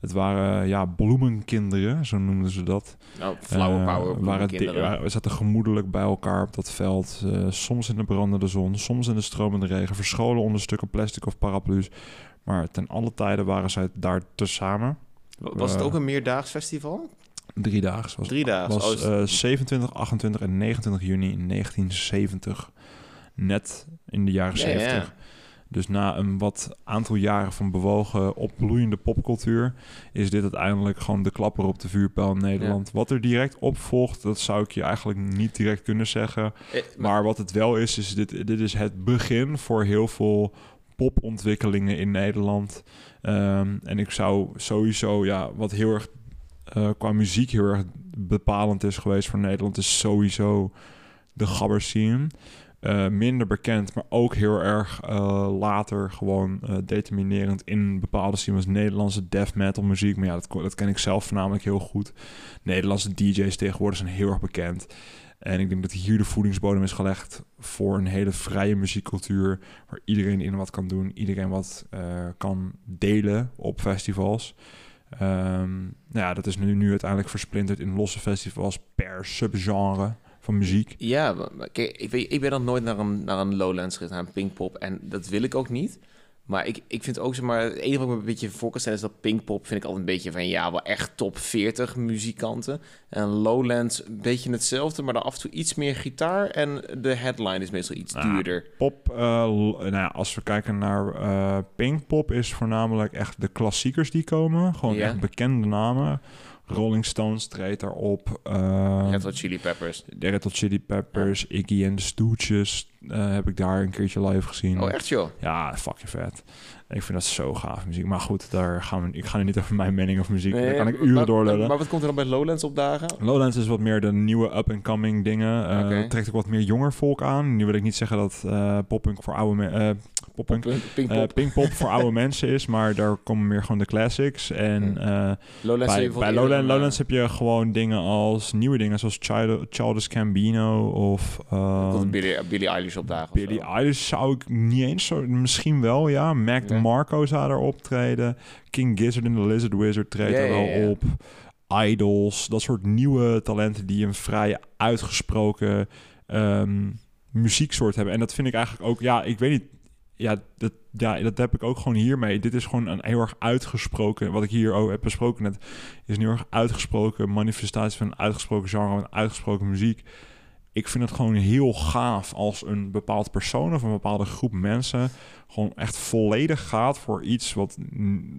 [SPEAKER 1] Het waren ja, bloemenkinderen, zo noemden ze dat.
[SPEAKER 2] Nou, flower
[SPEAKER 1] Eh,
[SPEAKER 2] power,
[SPEAKER 1] waren
[SPEAKER 2] kinderen.
[SPEAKER 1] we zaten gemoedelijk bij elkaar op dat veld. eh, soms in de brandende zon, soms in de stromende regen. Verscholen onder stukken plastic of paraplu's. Maar ten alle tijden waren zij daar tezamen.
[SPEAKER 2] Was het ook een meerdaags festival?
[SPEAKER 1] Drie dagen. Was,
[SPEAKER 2] Drie dagen.
[SPEAKER 1] was
[SPEAKER 2] Oh, is-
[SPEAKER 1] eh, 27, 28 en 29 juni 1970. Net in de jaren
[SPEAKER 2] Ja,
[SPEAKER 1] 70.
[SPEAKER 2] ja.
[SPEAKER 1] Dus na een wat aantal jaren van bewogen, opbloeiende popcultuur... is dit uiteindelijk gewoon de klapper op de vuurpijl in Nederland. Wat er direct op volgt, dat zou ik je eigenlijk niet direct kunnen zeggen.
[SPEAKER 2] Eh,
[SPEAKER 1] Maar wat het wel is, is dit, dit is het begin voor heel veel popontwikkelingen in Nederland. Ehm, en ik zou sowieso, ja, wat heel erg eh, qua muziek heel erg bepalend is geweest voor Nederland, is sowieso de gabber scene. Eh, minder bekend, maar ook heel erg eh, later gewoon determinerend in bepaalde scenes. Nederlandse death metal muziek. Maar ja, dat, dat ken ik zelf voornamelijk heel goed. Nederlandse DJ's tegenwoordig zijn heel erg bekend. En ik denk dat hier de voedingsbodem is gelegd voor een hele vrije muziekcultuur. Waar iedereen in wat kan doen. Iedereen wat kan delen op festivals. Ehm, nou ja, dat is nu, nu uiteindelijk versplinterd in losse festivals per subgenre van muziek.
[SPEAKER 2] Ja, ik, weet, ik ben nog nooit naar een, naar een Lowlands een Pinkpop. En dat wil ik ook niet. Maar ik, ik vind ook, zeg maar, het enige wat ik me een beetje voor kan stellen is dat Pinkpop vind ik altijd een beetje van, ja, wel echt top 40 muzikanten. En Lowlands een beetje hetzelfde, maar dan af en toe iets meer gitaar. En de headline is meestal iets
[SPEAKER 1] Ah.
[SPEAKER 2] duurder.
[SPEAKER 1] Pop, eh, nou ja, als we kijken naar eh Pinkpop, is voornamelijk echt de klassiekers die komen. Gewoon
[SPEAKER 2] Ja.
[SPEAKER 1] echt bekende namen. Rolling Stones treedt daarop. eh
[SPEAKER 2] Red Hot Chili Peppers.
[SPEAKER 1] de Red Hot Chili Peppers, Iggy en de Stooges eh, heb ik daar een keertje live gezien.
[SPEAKER 2] Oh, echt joh?
[SPEAKER 1] Ja, fucking vet. Ik vind dat zo gaaf muziek. Maar goed, daar gaan we, ik ga nu niet over mijn mening over muziek. daar kan ik uren
[SPEAKER 2] maar,
[SPEAKER 1] doorlullen.
[SPEAKER 2] Maar wat komt er dan bij Lowlands opdagen?
[SPEAKER 1] Lowlands is wat meer de nieuwe up-and-coming dingen.
[SPEAKER 2] Oké.
[SPEAKER 1] Trekt ook wat meer jonger volk aan. Nu wil ik niet zeggen dat eh poppunk voor oude mensen... poppunk, eh.
[SPEAKER 2] Pinkpop
[SPEAKER 1] voor oude mensen is, maar daar komen meer gewoon de classics. En eh,
[SPEAKER 2] Lowlands
[SPEAKER 1] bij, bij Lowland, Lowlands heb je gewoon dingen als nieuwe dingen, zoals Child, Childish Gambino of
[SPEAKER 2] eh,
[SPEAKER 1] ehm,
[SPEAKER 2] tot Billie, Billie Eilish opdagen. zo.
[SPEAKER 1] Eilish zou ik niet eens zo, misschien wel, ja. Mac
[SPEAKER 2] Ja.
[SPEAKER 1] DeMarco zou daar optreden. King Gizzard en The Lizard Wizard treedt er wel op. Idols, dat soort nieuwe talenten die een vrij uitgesproken ehm, muzieksoort hebben. En dat vind ik eigenlijk ook, ja, ik weet niet. Ja, dat, ja, dat heb ik ook gewoon hiermee. Dit is gewoon een heel erg uitgesproken, wat ik hier ook heb besproken net, is een heel erg uitgesproken manifestatie van een uitgesproken genre, van uitgesproken muziek. Ik vind het gewoon heel gaaf als een bepaald persoon of een bepaalde groep mensen gewoon echt volledig gaat voor iets wat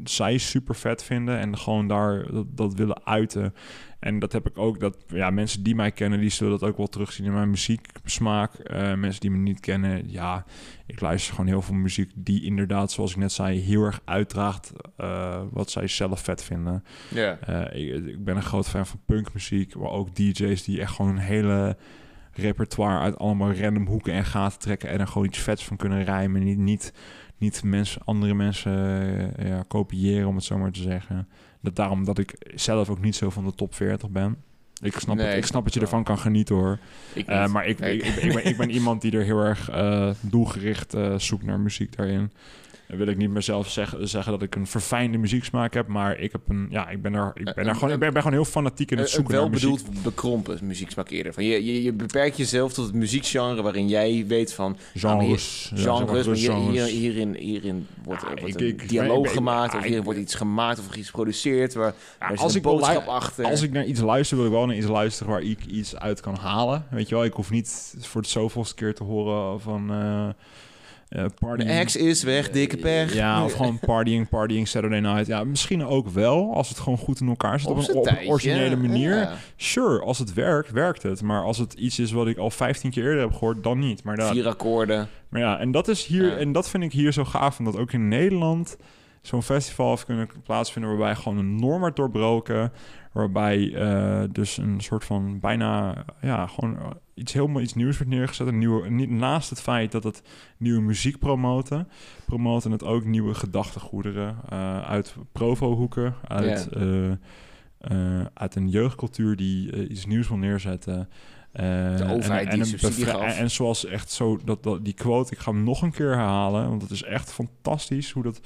[SPEAKER 1] zij super vet vinden en gewoon daar dat, dat willen uiten. En dat heb ik ook, dat ja, mensen die mij kennen, die zullen dat ook wel terugzien in mijn muzieksmaak. Eh mensen die me niet kennen, ja, ik luister gewoon heel veel muziek die inderdaad, zoals ik net zei, heel erg uitdraagt eh, wat zij zelf vet vinden.
[SPEAKER 2] Ja.
[SPEAKER 1] Eh, ik, ik ben een groot fan van punkmuziek, maar ook DJ's die echt gewoon een hele repertoire uit allemaal random hoeken en gaten trekken en er gewoon iets vets van kunnen rijmen. Niet, niet, niet mensen, andere mensen eh, ja, kopiëren, om het zo maar te zeggen. Dat daarom dat ik zelf ook niet zo van de top 40 ben. Ik snap,
[SPEAKER 2] Nee,
[SPEAKER 1] het, ik snap dat je ervan kan genieten hoor.
[SPEAKER 2] Ik
[SPEAKER 1] Eh, maar ik,
[SPEAKER 2] Nee.
[SPEAKER 1] ik, ben, ik ben iemand die er heel erg eh, doelgericht zoekt naar muziek daarin. Dan wil ik niet mezelf zeggen, zeggen dat ik een verfijnde muzieksmaak heb, maar ik heb een, ja, ik ben er, ik ben er gewoon, ik ben, ben gewoon heel fanatiek in het
[SPEAKER 2] een
[SPEAKER 1] zoeken naar muziek.
[SPEAKER 2] welbedoeld bekrompen muzieksmaak eerder. Van je, je, je beperkt jezelf tot het muziekgenre waarin jij weet van
[SPEAKER 1] Genres, ja, zeg maar
[SPEAKER 2] genres. hier, hier, hierin, hierin wordt,
[SPEAKER 1] Ja,
[SPEAKER 2] wordt
[SPEAKER 1] ik-
[SPEAKER 2] een
[SPEAKER 1] ik-
[SPEAKER 2] dialoog
[SPEAKER 1] ik-
[SPEAKER 2] gemaakt, of hier wordt iets gemaakt of iets geproduceerd. Waar,
[SPEAKER 1] als ik
[SPEAKER 2] boodschap achter.
[SPEAKER 1] Als ik naar iets luister, wil ik wel naar iets luisteren waar ik iets uit kan halen. Weet je wel, ik hoef niet voor het zoveelste keer te horen van eh eh party.
[SPEAKER 2] de ex is weg, dikke pech.
[SPEAKER 1] Ja, of gewoon partying, partying Saturday night. Ja, misschien ook wel, als het gewoon goed in elkaar zit op, een, op originele manier.
[SPEAKER 2] ja.
[SPEAKER 1] Sure, als het werkt, werkt het. Maar als het iets is wat ik al 15 keer eerder heb gehoord, dan niet. Maar, dat,
[SPEAKER 2] Vier akkoorden.
[SPEAKER 1] maar ja, en dat is hier,
[SPEAKER 2] Ja.
[SPEAKER 1] en dat vind ik hier zo gaaf, omdat ook in Nederland zo'n festival heeft kunnen plaatsvinden waarbij gewoon een norm wordt doorbroken, waarbij eh, dus een soort van bijna, ja, gewoon eh, iets helemaal iets nieuws wordt neergezet. Een nieuwe, niet naast het feit dat het nieuwe muziek promoten, promoten het ook nieuwe gedachtegoederen eh, uit Provo-hoeken, uit, eh, uit een jeugdcultuur die iets nieuws wil neerzetten.
[SPEAKER 2] De overheid die subsidie
[SPEAKER 1] bevri-
[SPEAKER 2] gaf.
[SPEAKER 1] En zoals echt zo, dat, dat, die quote, ik ga hem nog een keer herhalen, want het is echt fantastisch hoe dat,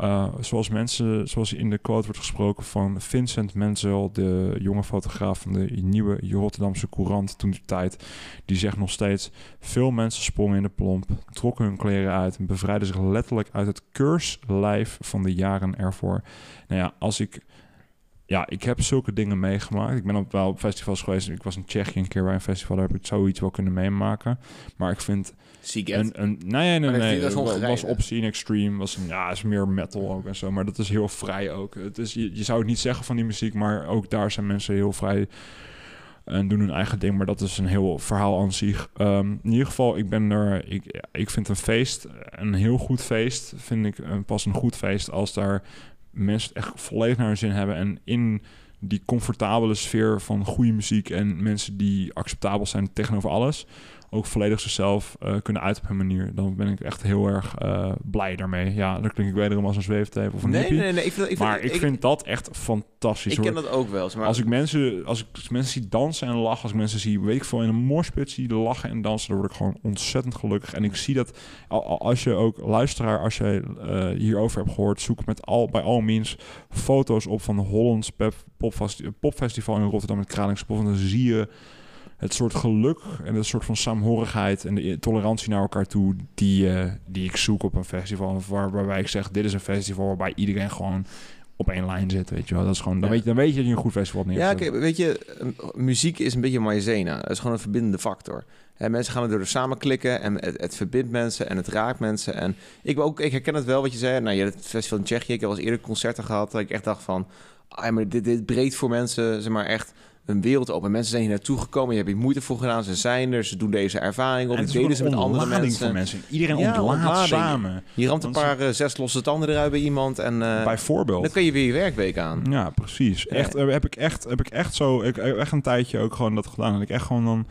[SPEAKER 1] eh, zoals mensen, zoals in de quote wordt gesproken van Vincent Menzel, de jonge fotograaf van de nieuwe Rotterdamse Courant toen die tijd, die zegt nog steeds, veel mensen sprongen in de plomp, trokken hun kleren uit en bevrijden zich letterlijk uit het keurslijf van de jaren ervoor. Nou ja, als ik ja, ik heb zulke dingen meegemaakt. Ik ben op wel op festivals geweest. Ik was in Tsjechië een keer bij een festival. Daar heb ik zoiets wel kunnen meemaken. Maar ik vind
[SPEAKER 2] Ziek
[SPEAKER 1] een, een nee, nee, nee.
[SPEAKER 2] Hongarije,
[SPEAKER 1] was
[SPEAKER 2] hè?
[SPEAKER 1] Obscene Extreme. Was een, ja, is meer metal ook en zo. Maar dat is heel vrij ook. Het is, je, je zou het niet zeggen van die muziek, maar ook daar zijn mensen heel vrij en doen hun eigen ding. Maar dat is een heel verhaal aan zich. Ehm, in ieder geval, ik ben er. Ik, ik vind een feest, een heel goed feest, vind ik eh, pas een goed feest als daar mensen echt volledig naar hun zin hebben en in die comfortabele sfeer van goede muziek en mensen die acceptabel zijn tegenover alles, ook volledig zichzelf eh, kunnen uit op hun manier. Dan ben ik echt heel erg eh, blij daarmee. Ja, dan klink ik wederom als een zweefteep of een
[SPEAKER 2] Nee,
[SPEAKER 1] hippie.
[SPEAKER 2] nee, nee. Ik vind, ik vind,
[SPEAKER 1] maar ik, vind dat echt fantastisch.
[SPEAKER 2] Ik
[SPEAKER 1] hoor.
[SPEAKER 2] ken dat ook wel. Maar
[SPEAKER 1] Als ik mensen, als ik mensen zie dansen en lachen, als ik mensen zie, weet ik veel, in een moshpit zie lachen en dansen, dan word ik gewoon ontzettend gelukkig. En ik zie dat, al- al- als je ook, luisteraar, als je eh, hierover hebt gehoord, zoek met al, bij all means foto's op van de Hollands Popfestival in Rotterdam met Kralingspop. En dan zie je het soort geluk en het soort van saamhorigheid en de tolerantie naar elkaar toe die, eh, die ik zoek op een festival. Waar, waarbij ik zeg, dit is een festival waarbij iedereen gewoon op één lijn zit, weet je wel. Dat is gewoon, dan,
[SPEAKER 2] Ja.
[SPEAKER 1] weet je, dan weet je dat je een goed festival hebt
[SPEAKER 2] Ja, kijk, weet je, muziek is een beetje maïzena. Het is gewoon een verbindende factor. Hè, mensen gaan erdoor samen klikken en het, het verbindt mensen en het raakt mensen. En ik, ook, ik herken het wel wat je zei. Nou, je het festival in Tsjechië. Ik heb al eens eerder concerten gehad dat ik echt dacht van... Ah, maar dit, dit breekt voor mensen, zeg maar, echt een wereld open. Mensen zijn hier naartoe gekomen, je hebt hier moeite voor gedaan. Ze zijn er, ze doen deze ervaring op.
[SPEAKER 1] En
[SPEAKER 2] delen ze met andere mensen.
[SPEAKER 1] Iedereen
[SPEAKER 2] Ja,
[SPEAKER 1] ontlaat samen.
[SPEAKER 2] Je ramt een paar eh, zes losse tanden eruit bij iemand en eh,
[SPEAKER 1] Bijvoorbeeld.
[SPEAKER 2] dan kun je weer je werkweek aan.
[SPEAKER 1] Ja, precies.
[SPEAKER 2] Ja.
[SPEAKER 1] Echt, eh, heb ik echt, heb ik echt zo, ik heb echt een tijdje ook gewoon dat gedaan. En ik echt gewoon dan,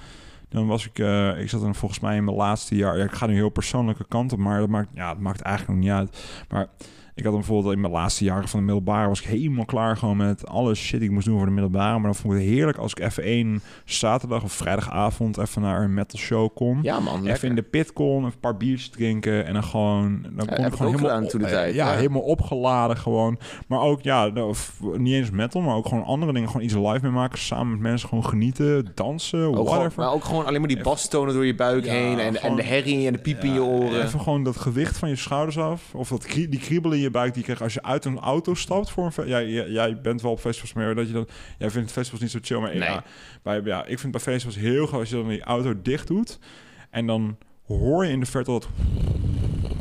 [SPEAKER 1] dan was ik, ik zat dan volgens mij in mijn laatste jaar. Ja, ik ga nu heel persoonlijke kant op, maar dat maakt, ja, het maakt eigenlijk nog niet uit. Maar ik had hem bijvoorbeeld in mijn laatste jaren van de middelbare... was ik helemaal klaar gewoon met alle shit die ik moest doen voor de middelbare. Maar dan vond ik het heerlijk als ik even één zaterdag of vrijdagavond... even naar een metal show kon.
[SPEAKER 2] Ja, man.
[SPEAKER 1] Even in de pit kon, een paar biertjes drinken en dan gewoon... Dan kon
[SPEAKER 2] heb
[SPEAKER 1] ik gewoon helemaal,
[SPEAKER 2] de tijd,
[SPEAKER 1] Ja,
[SPEAKER 2] ja.
[SPEAKER 1] helemaal opgeladen gewoon. Maar ook, ja, nou, f- niet eens metal, maar ook gewoon andere dingen. Gewoon iets live mee maken, samen met mensen gewoon genieten, dansen,
[SPEAKER 2] Ook gewoon,
[SPEAKER 1] whatever.
[SPEAKER 2] maar ook gewoon alleen maar die bastonen door je buik
[SPEAKER 1] Ja,
[SPEAKER 2] heen. En, en de herrie en de piep in je
[SPEAKER 1] Ja,
[SPEAKER 2] oren.
[SPEAKER 1] Even gewoon dat gewicht van je schouders af. Of dat die kriebel in je buik die je krijgt als je uit een auto stapt voor een ja, jij, jij bent wel op festivals meer dat je dan jij vindt festivals niet zo chill maar
[SPEAKER 2] Nee.
[SPEAKER 1] ja, bij, ja, ik vind bij festivals heel goed als je dan die auto dicht doet en dan hoor je in de verte dat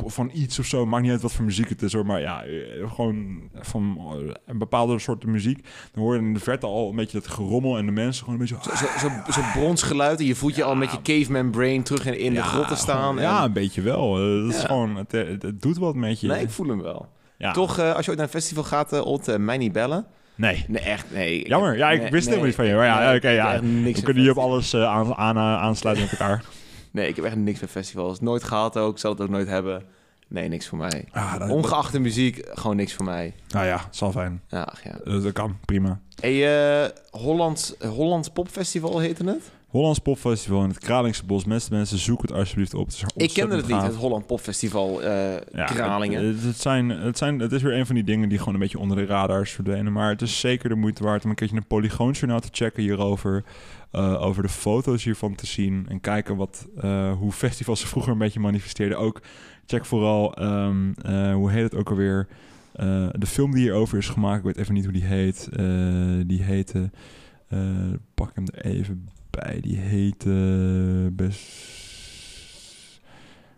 [SPEAKER 1] van iets of zo, maakt niet uit wat voor muziek het is hoor, maar ja, eh, gewoon van eh, een bepaalde soort muziek, dan hoor je in de verte al een beetje dat gerommel en de mensen gewoon een beetje
[SPEAKER 2] Zo'n zo, zo, zo bronsgeluid en je voelt je al met je caveman brain terug in, in de grotten staan.
[SPEAKER 1] gewoon-
[SPEAKER 2] en-
[SPEAKER 1] ja, een beetje wel. Eh, dat is
[SPEAKER 2] Ja.
[SPEAKER 1] gewoon, het, het, het doet wat met je.
[SPEAKER 2] Nee, ik voel hem wel.
[SPEAKER 1] Ja.
[SPEAKER 2] Toch, eh, als je ooit naar een festival gaat, eh, mij niet bellen.
[SPEAKER 1] Nee.
[SPEAKER 2] Nee, echt, nee.
[SPEAKER 1] Jammer. Ja, ik
[SPEAKER 2] nee,
[SPEAKER 1] wist helemaal niet van je. Maar ja, oké, ja. We kunnen hier op alles aan, aan, aansluiten met elkaar.
[SPEAKER 2] Nee, ik heb echt niks met festivals. Nooit gehad ook, zal het ook nooit hebben. Nee, niks voor mij.
[SPEAKER 1] Ah, dat,
[SPEAKER 2] Ongeacht de muziek, gewoon niks voor mij.
[SPEAKER 1] nou ja, zal fijn.
[SPEAKER 2] Ja, ach ja.
[SPEAKER 1] Dat kan, prima.
[SPEAKER 2] Hey, Hollands, Hollands Popfestival heette het?
[SPEAKER 1] Hollands Popfestival in het Kralingse Bos. Mensen, mensen, zoek het alsjeblieft op. Het
[SPEAKER 2] Ik kende het niet,
[SPEAKER 1] gaaf.
[SPEAKER 2] het Holland Popfestival eh
[SPEAKER 1] Ja,
[SPEAKER 2] Kralingen.
[SPEAKER 1] Het, het, zijn, het, zijn, het is weer een van die dingen die gewoon een beetje onder de radars verdwenen. Maar het is zeker de moeite waard om een keertje een Polygoonjournaal te checken hierover. eh, over de foto's hiervan te zien. En kijken wat, eh, hoe festivals vroeger een beetje manifesteerden. Ook check vooral, ehm, eh, hoe heet het ook alweer? De film die hierover is gemaakt, ik weet even niet hoe die heet. Die heette, pak hem er even bij. Die heette best...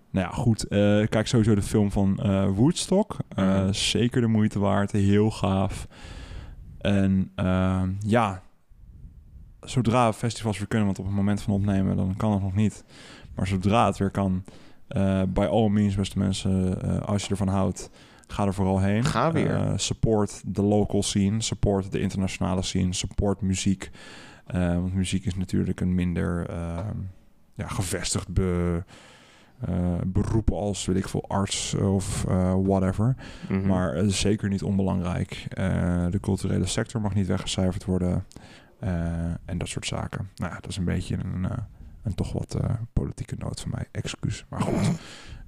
[SPEAKER 1] Nou ja, goed. eh, kijk sowieso de film van eh, Woodstock. Eh,
[SPEAKER 2] Mhm.
[SPEAKER 1] Zeker de moeite waard. Heel gaaf. En ehm, ja, zodra festivals weer kunnen, want op het moment van opnemen, dan kan het nog niet. Maar zodra het weer kan, eh by all means, beste mensen, eh, als je ervan houdt, ga er vooral heen.
[SPEAKER 2] Ga weer.
[SPEAKER 1] Eh, support de local scene, support de internationale scene, support muziek. Eh, want muziek is natuurlijk een minder ehm, ja, gevestigd be, eh, beroep als, weet ik veel, arts of eh, whatever.
[SPEAKER 2] Mhm.
[SPEAKER 1] Maar het is zeker niet onbelangrijk. De culturele sector mag niet weggecijferd worden. En dat soort zaken. Nou ja, dat is een beetje een, een toch wat politieke noot van mij. Excuus. Maar goed.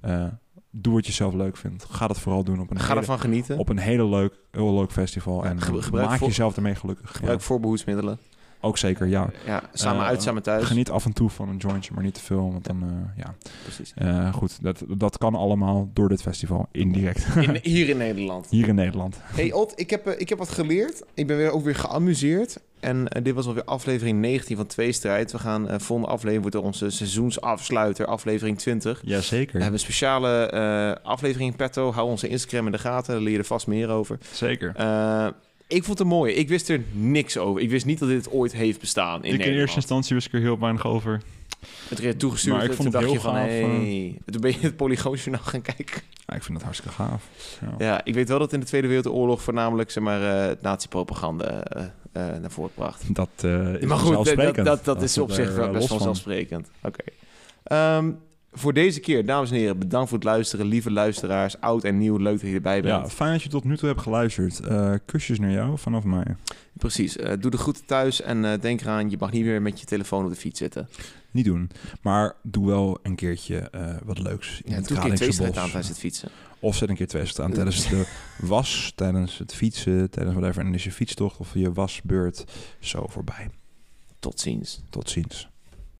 [SPEAKER 1] Doe wat je zelf leuk vindt. Ga dat vooral doen op een,
[SPEAKER 2] Ga
[SPEAKER 1] hele,
[SPEAKER 2] ervan genieten.
[SPEAKER 1] op een hele leuk, heel leuk festival. En
[SPEAKER 2] ge- gebruik
[SPEAKER 1] maak jezelf ermee gelukkig.
[SPEAKER 2] Gebruik
[SPEAKER 1] Ja.
[SPEAKER 2] voorbehoedsmiddelen.
[SPEAKER 1] Ook zeker, ja.
[SPEAKER 2] Ja, samen
[SPEAKER 1] Eh,
[SPEAKER 2] uit, samen thuis.
[SPEAKER 1] Geniet af en toe van een jointje, maar niet te veel. Want dan, eh, ja.
[SPEAKER 2] Precies.
[SPEAKER 1] Eh, goed, dat, dat kan allemaal door dit festival. Indirect.
[SPEAKER 2] In, hier in Nederland.
[SPEAKER 1] Hier in Nederland.
[SPEAKER 2] Hey Ot, ik heb, eh, ik heb wat geleerd. Ik ben weer, ook weer geamuseerd. En eh, dit was alweer aflevering 19 van Tweestrijd. We gaan eh volgende aflevering wordt onze seizoensafsluiter, aflevering 20.
[SPEAKER 1] Jazeker.
[SPEAKER 2] We hebben een speciale eh, aflevering in petto. Hou onze Instagram in de gaten, daar leer je er vast meer over.
[SPEAKER 1] Zeker.
[SPEAKER 2] Eh, ik vond het mooi. Ik wist er niks over. Ik wist niet dat dit ooit heeft bestaan in
[SPEAKER 1] ik in eerste instantie wist ik er heel weinig over.
[SPEAKER 2] Het werd toegestuurd.
[SPEAKER 1] Maar ik vond het heel
[SPEAKER 2] van,
[SPEAKER 1] gaaf, eh.
[SPEAKER 2] hey. Toen ben je het Polygoonjournaal gaan kijken.
[SPEAKER 1] Ja, ik vind het hartstikke gaaf. Ja.
[SPEAKER 2] Ja, ik weet wel dat in de Tweede Wereldoorlog voornamelijk zeg maar, eh, het nazi-propaganda eh, naar voren bracht.
[SPEAKER 1] Dat is
[SPEAKER 2] maar goed, dat, dat, dat is op zich wel best vanzelfsprekend. Oké. Ehm, voor deze keer, dames en heren, bedankt voor het luisteren. Lieve luisteraars, oud en nieuw, leuk dat je erbij bent.
[SPEAKER 1] Ja, fijn dat je tot nu toe hebt geluisterd. Eh, kusjes naar jou vanaf mij.
[SPEAKER 2] Precies. Eh, doe de groeten thuis en eh, denk eraan, je mag niet meer met je telefoon op de fiets zitten.
[SPEAKER 1] Niet doen. Maar doe wel een keertje wat leuks. In
[SPEAKER 2] Ja,
[SPEAKER 1] het
[SPEAKER 2] doe een keer twee aan tijdens het fietsen.
[SPEAKER 1] Of zet een keer twee aan tijdens de was, tijdens het fietsen, tijdens whatever. En dan is je fietstocht of je wasbeurt zo voorbij.
[SPEAKER 2] Tot ziens.
[SPEAKER 1] Tot ziens.